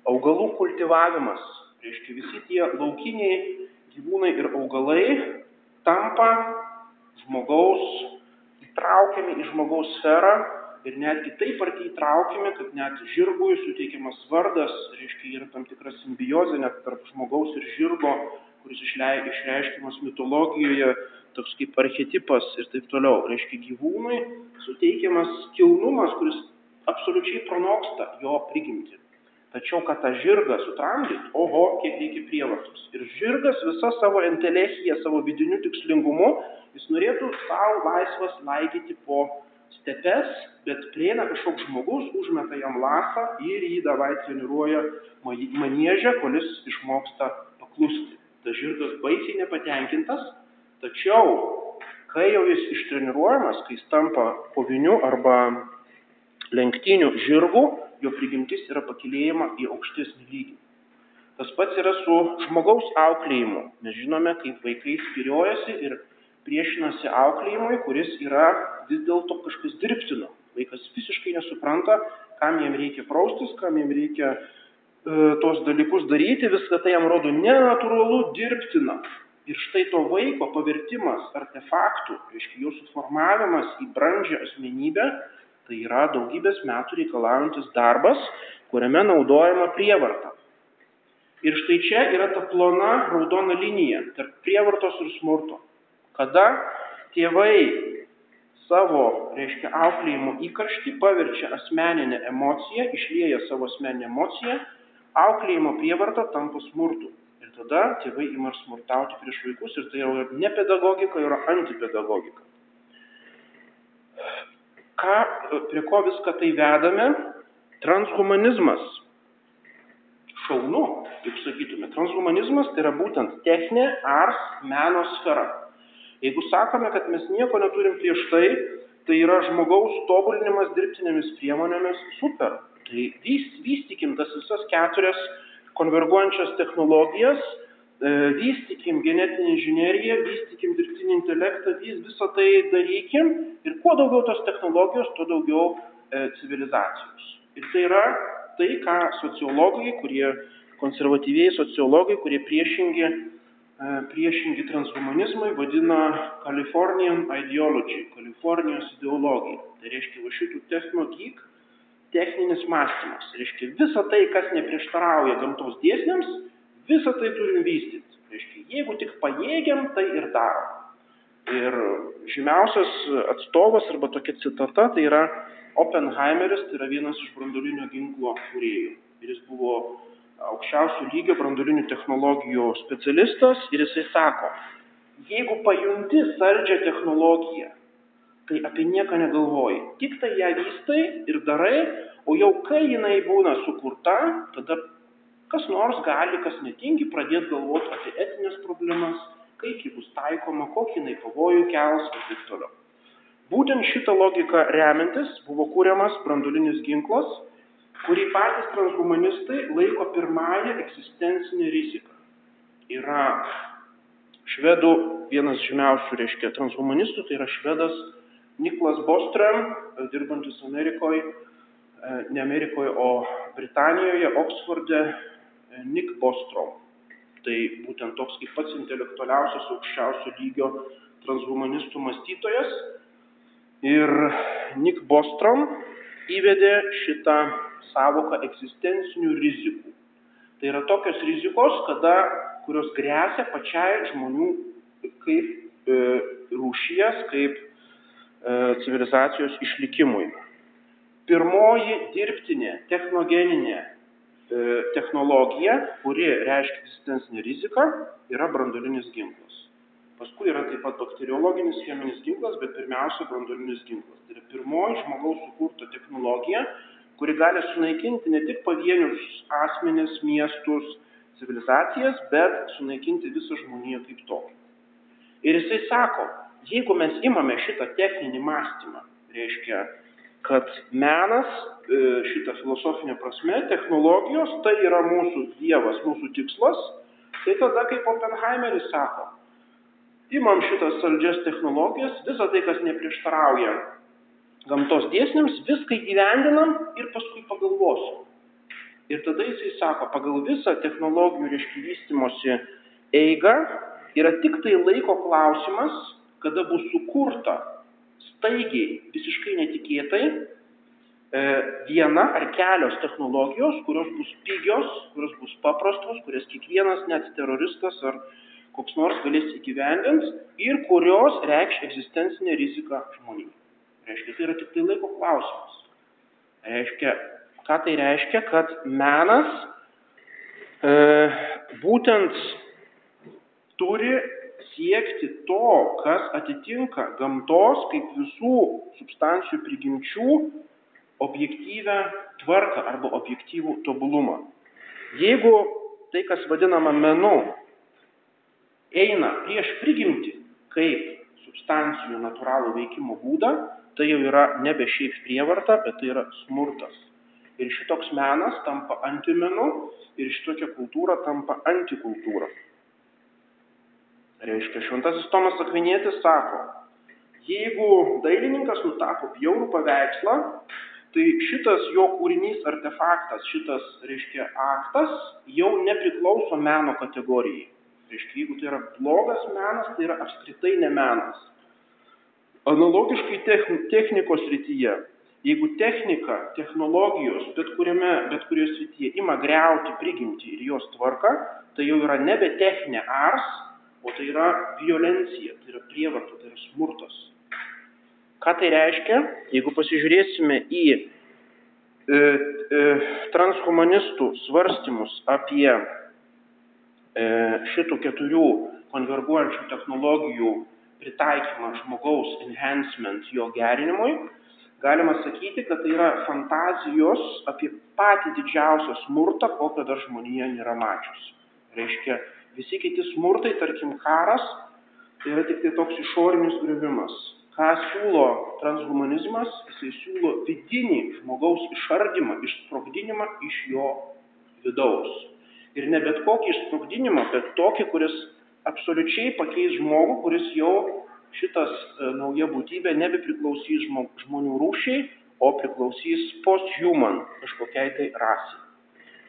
augalų kultivavimas. Reiškia, visi tie laukiniai gyvūnai ir augalai tampa žmogaus, įtraukiami į žmogaus sferą ir netgi taip arti įtraukiami, kad net žirgui suteikiamas vardas, reiškia, yra tam tikra simbiozė net tarp žmogaus ir žirgo, kuris išreiškiamas mitologijoje, toks kaip archetipas ir taip toliau. Reiškia, gyvūnui suteikiamas kilnumas, kuris absoliučiai pranoksta jo prigimti. Tačiau, kad tą žirgą sutramdyt, oho, kiek reikia prievartos. Ir žirgas visą savo intelechiją, savo vidiniu tikslingumu, jis norėtų savo laisvas laigyti po stepes, bet prieina kažkoks žmogus, užmeta jam lasą ir jį davai treniruoja manėžę, kuris išmoksta paklusti. Tas žirgas baisiai nepatenkintas, tačiau, kai jau jis ištreniruojamas, kai jis tampa koviniu arba lenktynių žirgu, jo prigimtis yra pakilėjama į aukštesnį lygį. Tas pats yra su žmogaus auklėjimu. Mes žinome, kaip vaikai spiriojasi ir priešinasi auklėjimui, kuris yra vis dėlto kažkas dirbtino. Vaikas visiškai nesupranta, kam jam reikia praustis, kam jam reikia e, tos dalykus daryti, viską tai jam rodo nenatūralu, dirbtina. Ir štai to vaiko pavertimas artefaktų, reiškia jo suformavimas į brandžią asmenybę, Tai yra daugybės metų reikalaujantis darbas, kuriame naudojama prievarta. Ir štai čia yra ta plona raudona linija tarp prievartos ir smurto. Kada tėvai savo, reiškia, auklėjimo įkarštį paverčia asmeninę emociją, išlieja savo asmeninę emociją, auklėjimo prievarta tampa smurtu. Ir tada tėvai ima smurtauti prieš vaikus ir tai yra ne pedagogika, yra antipedagogika ką, prie ko viską tai vedame? Transhumanizmas. Šaunu, kaip sakytume. Transhumanizmas tai yra būtent techninė ars meno sfera. Jeigu sakome, kad mes nieko neturim prieš tai, tai yra žmogaus tobulinimas dirbtinėmis priemonėmis super. Tai vystykim tas visas keturias konverguojančias technologijas, e, vystykim genetinį inžineriją, vystykim dirbtinį intelektą, vis, visą tai darykim ir kuo daugiau tos technologijos, tuo daugiau e, civilizacijos. Ir tai yra tai, ką sociologai, kurie konservatyviai sociologai, kurie priešingi, e, priešingi transhumanizmui, vadina Californian ideology, Kalifornijos ideologija. Tai reiškia, va šitų technogik techninis mąstymas. Reiškia, visa tai, kas neprieštarauja gamtos dėsniams, visą tai turim vystyti. Reiškia, jeigu tik pajėgiam, tai ir darom. Ir žymiausias atstovas arba tokia citata tai yra Oppenheimeris, tai yra vienas iš brandolinio ginklo kūrėjų. Ir jis buvo aukščiausių lygio brandolinių technologijų specialistas ir jisai sako, jeigu pajunti saldžią technologiją, tai apie nieką negalvoji. Tik tai ją vystai ir darai, o jau kai jinai būna sukurta, tada kas nors gali, kas netingi, pradėti galvoti apie etinės problemas, kaip ji bus taikoma, kokį jinai pavojų kels ir taip toliau. Būtent šitą logiką remiantis buvo kūriamas brandulinis ginklas, kurį patys transhumanistai laiko pirmąją egzistencinę riziką. Yra švedų vienas žymiausių, reiškia, transhumanistų, tai yra švedas Niklas Boström, dirbantis Amerikoje, ne Amerikoje, o Britanijoje, Oksforde, Nick Bostrom. Tai būtent toks kaip pats intelektualiausias aukščiausio lygio transhumanistų mąstytojas. Ir Nick Bostrom įvedė šitą savoką egzistencinių rizikų. Tai yra tokios rizikos, kada, kurios grėsia pačiai žmonių kaip e, rūšies, kaip E, civilizacijos išlikimui. Pirmoji dirbtinė technogeninė e, technologija, kuri reiškia egzistencinę riziką, yra brandolinis ginklas. Paskui yra taip pat bakteriologinis cheminis ginklas, bet pirmiausia brandolinis ginklas. Tai yra pirmoji žmogaus sukurta technologija, kuri gali sunaikinti ne tik pavienius asmenis, miestus, civilizacijas, bet sunaikinti visą žmoniją kaip tokį. Ir jisai sako, jeigu mes imame šitą techninį mąstymą, reiškia, kad menas e, šitą filosofinę prasme, technologijos, tai yra mūsų dievas, mūsų tikslas, tai tada, kaip Oppenheimeris sako, imam šitas saldžias technologijas, visą tai, kas neprieštarauja gamtos dėsniams, viską įgyvendinam ir paskui pagalvosim. Ir tada jisai sako, pagal visą technologijų reiškia vystimosi eigą yra tik tai laiko klausimas, kada bus sukurta staigiai, visiškai netikėtai, e, viena ar kelios technologijos, kurios bus pigios, kurios bus paprastos, kurias kiekvienas net teroristas ar koks nors galės įgyvendins ir kurios reikš egzistencinę riziką žmonių. Reiškia, tai yra tik tai laiko klausimas. Reiškia, ką tai reiškia, kad menas e, būtent turi siekti to, kas atitinka gamtos kaip visų substancijų prigimčių objektyvę tvarką arba objektyvų tobulumą. Jeigu tai, kas vadinama menu, eina prieš prigimtį kaip substancijų natūralų veikimo būdą, tai jau yra nebe šiaip prievarta, bet tai yra smurtas. Ir šitoks menas tampa antimenu ir šitokia kultūra tampa antikultūra. Reiškia, šventasis Tomas Akvinėtis sako, jeigu dailininkas nutapo bjaurų paveikslą, tai šitas jo kūrinys artefaktas, šitas, reiškia, aktas jau nepriklauso meno kategorijai. Reiškia, jeigu tai yra blogas menas, tai yra apskritai ne menas. Analogiškai technikos rytyje, jeigu technika, technologijos, bet, kuriame, bet kurioje srityje ima greuti prigimti ir jos tvarką, tai jau yra nebe techninė ars, o tai yra violencija, tai yra prievarta, tai yra smurtas. Ką tai reiškia? Jeigu pasižiūrėsime į e, e, transhumanistų svarstymus apie e, šitų keturių konverguojančių technologijų pritaikymą žmogaus enhancement jo gerinimui, galima sakyti, kad tai yra fantazijos apie patį didžiausią smurtą, kokio dar žmonija nėra mačiusi. Reiškia, Visi kiti smurtai, tarkim karas, tai yra tik tai toks išorinis griuvimas. ką siūlo transhumanizmas, jisai siūlo vidinį žmogaus išardymą, išsprogdinimą iš jo vidaus. Ir ne bet kokį išsprogdinimą, bet tokį, kuris absoliučiai pakeis žmogų, kuris jau šitas e, nauja būtybė nebepriklausys žmonių rūšiai, o priklausys post-human kažkokiai tai rasiai.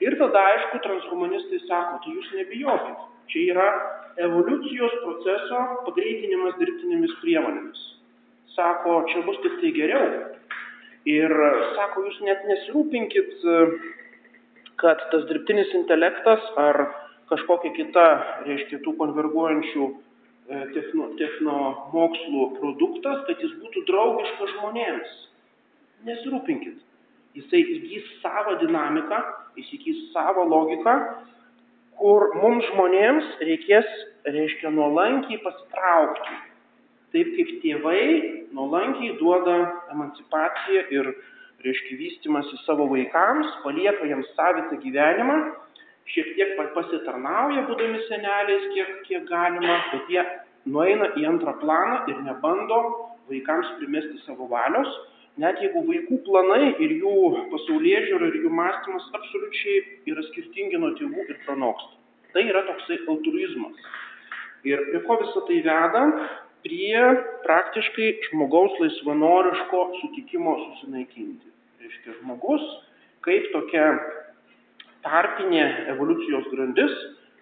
Ir tada, aišku, transhumanistai sako, tai jūs nebijokit, čia yra evoliucijos proceso pagreitinimas dirbtinėmis priemonėmis. Sako, čia bus tik tai geriau. Ir sako, jūs net nesirūpinkit, kad tas dirbtinis intelektas ar kažkokia kita, reiškia, tų konverguojančių e, techno, technomokslų produktas, kad jis būtų draugiškas žmonėms. Nesirūpinkit. Jisai įgys savo dinamiką, jis įgys savo logiką, kur mums žmonėms reikės, reiškia, nuolankiai pasitraukti. Taip kaip tėvai nuolankiai duoda emancipaciją ir, reiškia, vystimasi savo vaikams, palieka jiems savitą gyvenimą, šiek tiek pasitarnauja, būdami seneliais, kiek, kiek galima, bet jie nueina į antrą planą ir nebando vaikams primesti savo valios, net jeigu vaikų planai ir jų pasaulyje žiūra ir jų mąstymas absoliučiai yra skirtingi nuo tėvų ir pranoksta. Tai yra toksai altruizmas. Ir prie ko visą tai veda? Prie praktiškai žmogaus laisvanoriško sutikimo susinaikinti. Reiškia, žmogus kaip tokia tarpinė evoliucijos grandis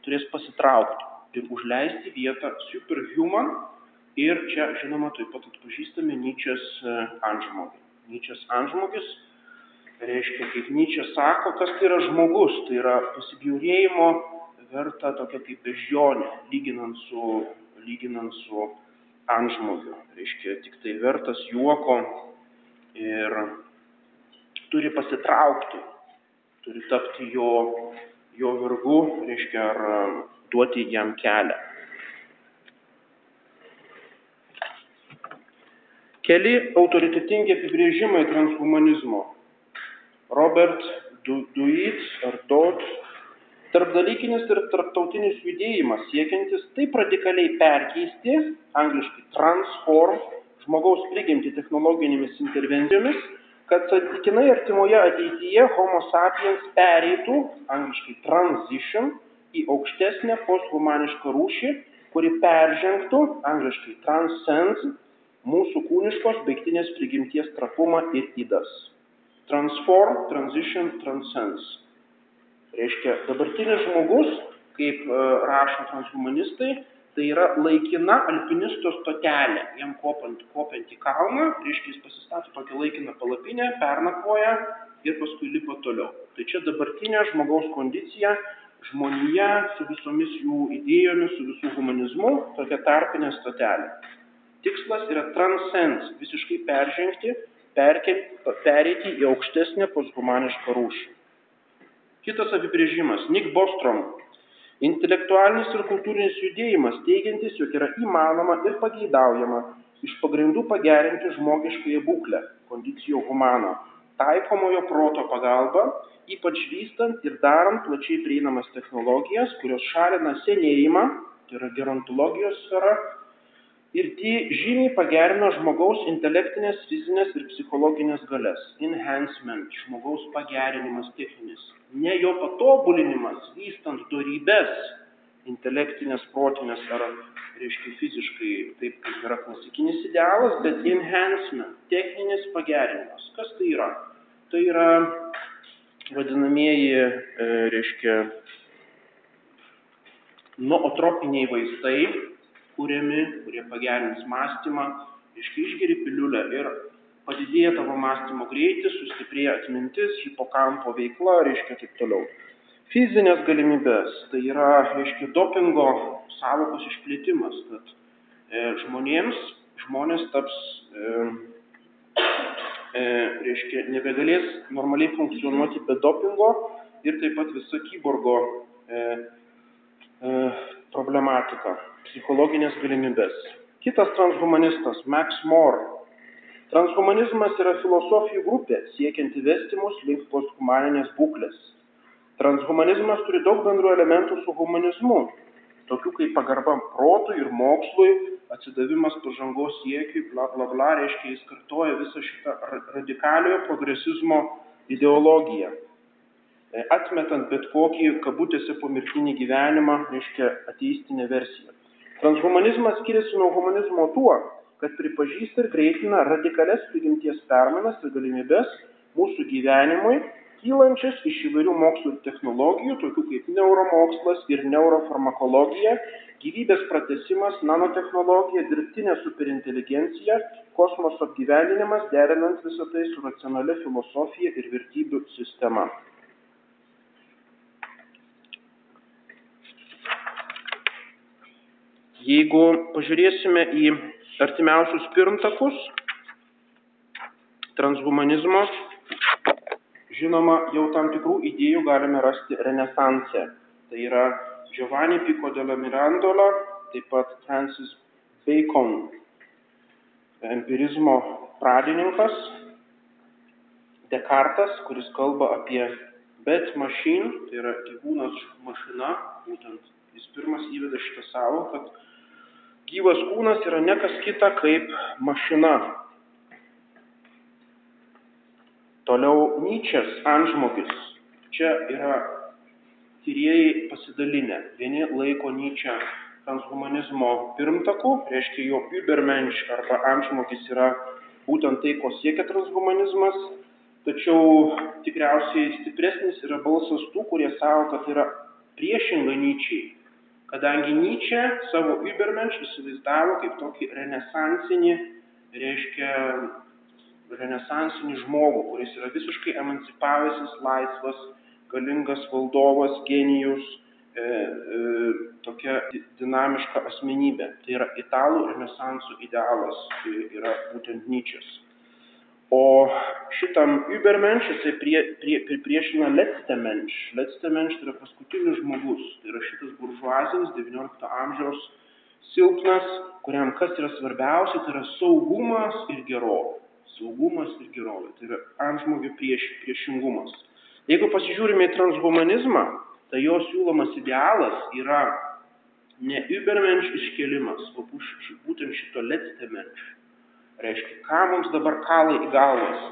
turės pasitraukti ir užleisti vietą superhuman ir čia, žinoma, taip pat atpažįstame Nyčias e, antžmogį. Nyčias antžmogis reiškia, kaip Nyčia sako, kas tai yra žmogus, tai yra pasibjaurėjimo verta tokia kaip bežionė, lyginant su, lyginant su antžmogiu. Reiškia, tik tai vertas juoko ir turi pasitraukti turi tapti jo, jo vergu, reiškia, ar duoti jam kelią. Keli autoritetingi apibrėžimai transhumanizmo. Robert Duit ar Dodd tarpdalykinis ir tarptautinis judėjimas siekiantis taip radikaliai perkeisti, angliškai transform, žmogaus prigimti technologinėmis intervencijomis, kad santykinai artimoje ateityje Homo sapiens pereitų, angliškai transition, į aukštesnę posthumanišką rūšį, kuri peržengtų, angliškai transcends, mūsų kūniškos baigtinės prigimties trapumą ir įdas. Transform, transition, transcends. Reiškia, dabartinis žmogus, kaip e, rašo transhumanistai, tai yra laikina alpinisto stotelė. Jam kopant, kopant į kalną, reiškia jis pasistato tokią laikiną palapinę, pernakvoja ir paskui lipa toliau. Tai čia dabartinė žmogaus kondicija, žmonija su visomis jų idėjomis, su visų humanizmu, tokia tarpinė stotelė. Tikslas yra transcends, visiškai peržengti, perkel, pereiti į aukštesnę posthumanišką rūšį. Kitas apibrėžimas - Nick Bostrom Intelektualinis ir kultūrinis judėjimas teigiantis, jog yra įmanoma ir pageidaujama iš pagrindų pagerinti žmogiškąją būklę, kondicijo humano, taikomojo proto pagalba, ypač vystant ir darant plačiai prieinamas technologijas, kurios šalina senėjimą, tai yra gerontologijos sfera, ir tai žymiai pagerina žmogaus intelektinės, fizinės ir psichologinės galės. Enhancement, žmogaus pagerinimas techninis ne jo patobulinimas, vystant dorybės, intelektinės, protinės ar, reiškia, fiziškai, taip kaip yra klasikinis idealas, bet enhancement, techninis pagerinimas. Kas tai yra? Tai yra vadinamieji, e, reiškia, nootropiniai vaistai, kuriami, kurie pagerins mąstymą, reiškia, išgeri piliulę ir padidėja tavo mąstymo greitis, sustiprėja atmintis, hipokampo veikla, reiškia taip toliau. Fizinės galimybės, tai yra, reiškia, dopingo savokos išplėtimas, kad e, žmonėms, žmonės taps, e, e, reiškia, nebegalės normaliai funkcionuoti be dopingo ir taip pat visa kyborgo e, e, problematika, psichologinės galimybės. Kitas transhumanistas, Max Moore, Transhumanizmas yra filosofijų grupė, siekianti vesti mus link posthumaninės būklės. Transhumanizmas turi daug bendrų elementų su humanizmu. tokių kaip pagarba protui ir mokslui, atsidavimas pažangos siekiui, bla bla bla, reiškia jis kartoja visą šitą radikaliojo progresizmo ideologiją. E, atmetant bet kokį kabutėse pomirtinį gyvenimą, reiškia ateistinė versija. Transhumanizmas skiriasi nuo humanizmo tuo, kad pripažįsta ir greitina radikales prigimties permainas ir galimybės mūsų gyvenimui, kylančias iš įvairių mokslo ir technologijų, tokių kaip neuromokslas ir neurofarmakologija, gyvybės pratesimas, nanotehnologija, dirbtinė superinteligencija, kosmoso apgyvendinimas, derinant visą tai su racionalia filosofija ir vertybių sistema. Jeigu pažiūrėsime į artimiausius pirmtakus transhumanizmo, žinoma, jau tam tikrų idėjų galime rasti Renesanse. Tai yra Giovanni Pico della Mirandola, taip pat Francis Bacon, empirizmo pradininkas, Descartes, kuris kalba apie bet machine, tai yra gyvūnas mašina, būtent jis pirmas įveda šitą savo, kad gyvas kūnas yra ne kas kita kaip mašina. Toliau Nyčias antžmogis. Čia yra tyrėjai pasidalinę. Vieni laiko Nyčią transhumanizmo pirmtaku, reiškia jo Übermensch arba antžmogis yra būtent tai, ko siekia transhumanizmas, tačiau tikriausiai stipresnis yra balsas tų, kurie savo, kad yra priešinga Nyčiai kadangi Nyčė savo Übermensch įsivaizdavo kaip tokį renesansinį, reiškia renesansinį žmogų, kuris yra visiškai emancipavęsis, laisvas, galingas valdovas, genijus, e, e, tokia dinamiška asmenybė. Tai yra italų renesansų idealas, tai yra būtent Nyčės. O šitam Übermensch jisai prie, prie, pripriešina letzte Mensch. Letzte Mensch tai yra paskutinis žmogus. Tai yra šitas buržuazinis XIX amžiaus silpnas, kuriam kas yra svarbiausia, tai yra saugumas ir gerovė. Saugumas ir gerovė. Tai yra antžmogio prieš, priešingumas. Jeigu pasižiūrime į transhumanizmą, tai jo siūlomas idealas yra ne Übermensch iškelimas, o būtent šito letzte Mensch Reiškia, ką mums dabar kalai į galvas?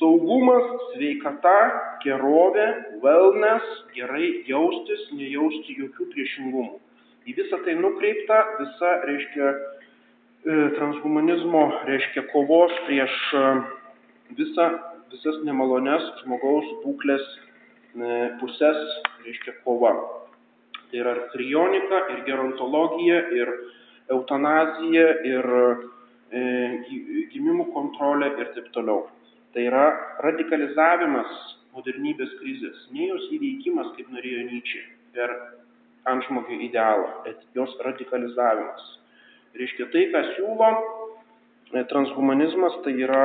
Saugumas, sveikata, gerovė, wellness, gerai jaustis, nejausti jokių priešingumų. Į visą tai nukreipta visa, reiškia, e, transhumanizmo, reiškia, kovos prieš e, visą, visas nemalones žmogaus būklės e, pusės, reiškia, kova. Tai yra ir krionika, ir gerontologija, ir eutanazija, ir gimimų kontrolė ir taip toliau. Tai yra radikalizavimas modernybės krizės, ne jos įveikimas, kaip norėjo Nyčia, per antžmogio idealą, bet jos radikalizavimas. Reiškia tai, ką siūlo e, transhumanizmas, tai yra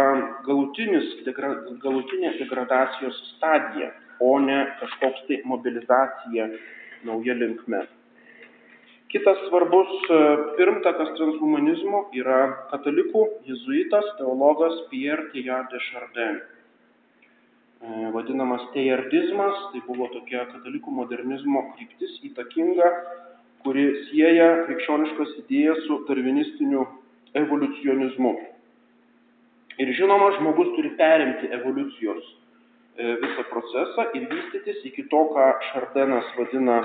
degra, galutinė degradacijos stadija, o ne kažkoks tai mobilizacija nauja linkme. Kitas svarbus e, pirmtakas transhumanizmo yra katalikų jezuitas teologas Pierre Teilhard de Chardin. E, vadinamas tejardizmas, tai buvo tokia katalikų modernizmo kryptis įtakinga, kuri sieja krikščioniškas idėjas su darvinistiniu evoliucionizmu. Ir žinoma, žmogus turi perimti evoliucijos e, visą procesą ir vystytis iki to, ką Šardenas vadina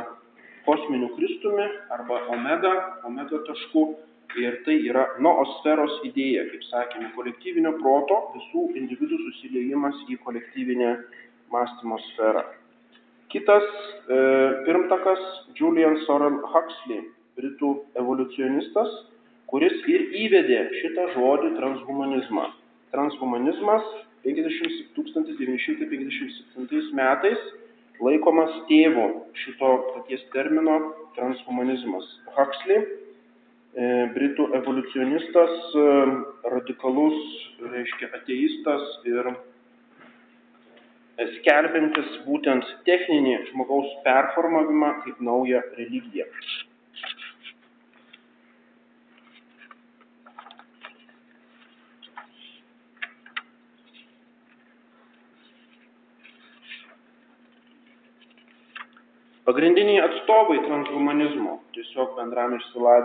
kosminiu Kristumi arba omega, omega tašku. Ir tai yra noosferos idėja, kaip sakėme, kolektyvinio proto, visų individų susiliejimas į kolektyvinę mąstymo sferą. Kitas e, pirmtakas Julian Sorel Huxley, britų evoliucionistas, kuris ir įvedė šitą žodį transhumanizmą. Transhumanizmas 50, 1957 metais laikomas tėvu šito paties termino transhumanizmas. Huxley, e, britų evoliucionistas, e, radikalus, reiškia ateistas ir skelbintis būtent techninį žmogaus performavimą kaip naują religiją. Pagrindiniai atstovai transhumanizmo. Tiesiog bendram išsilavinimui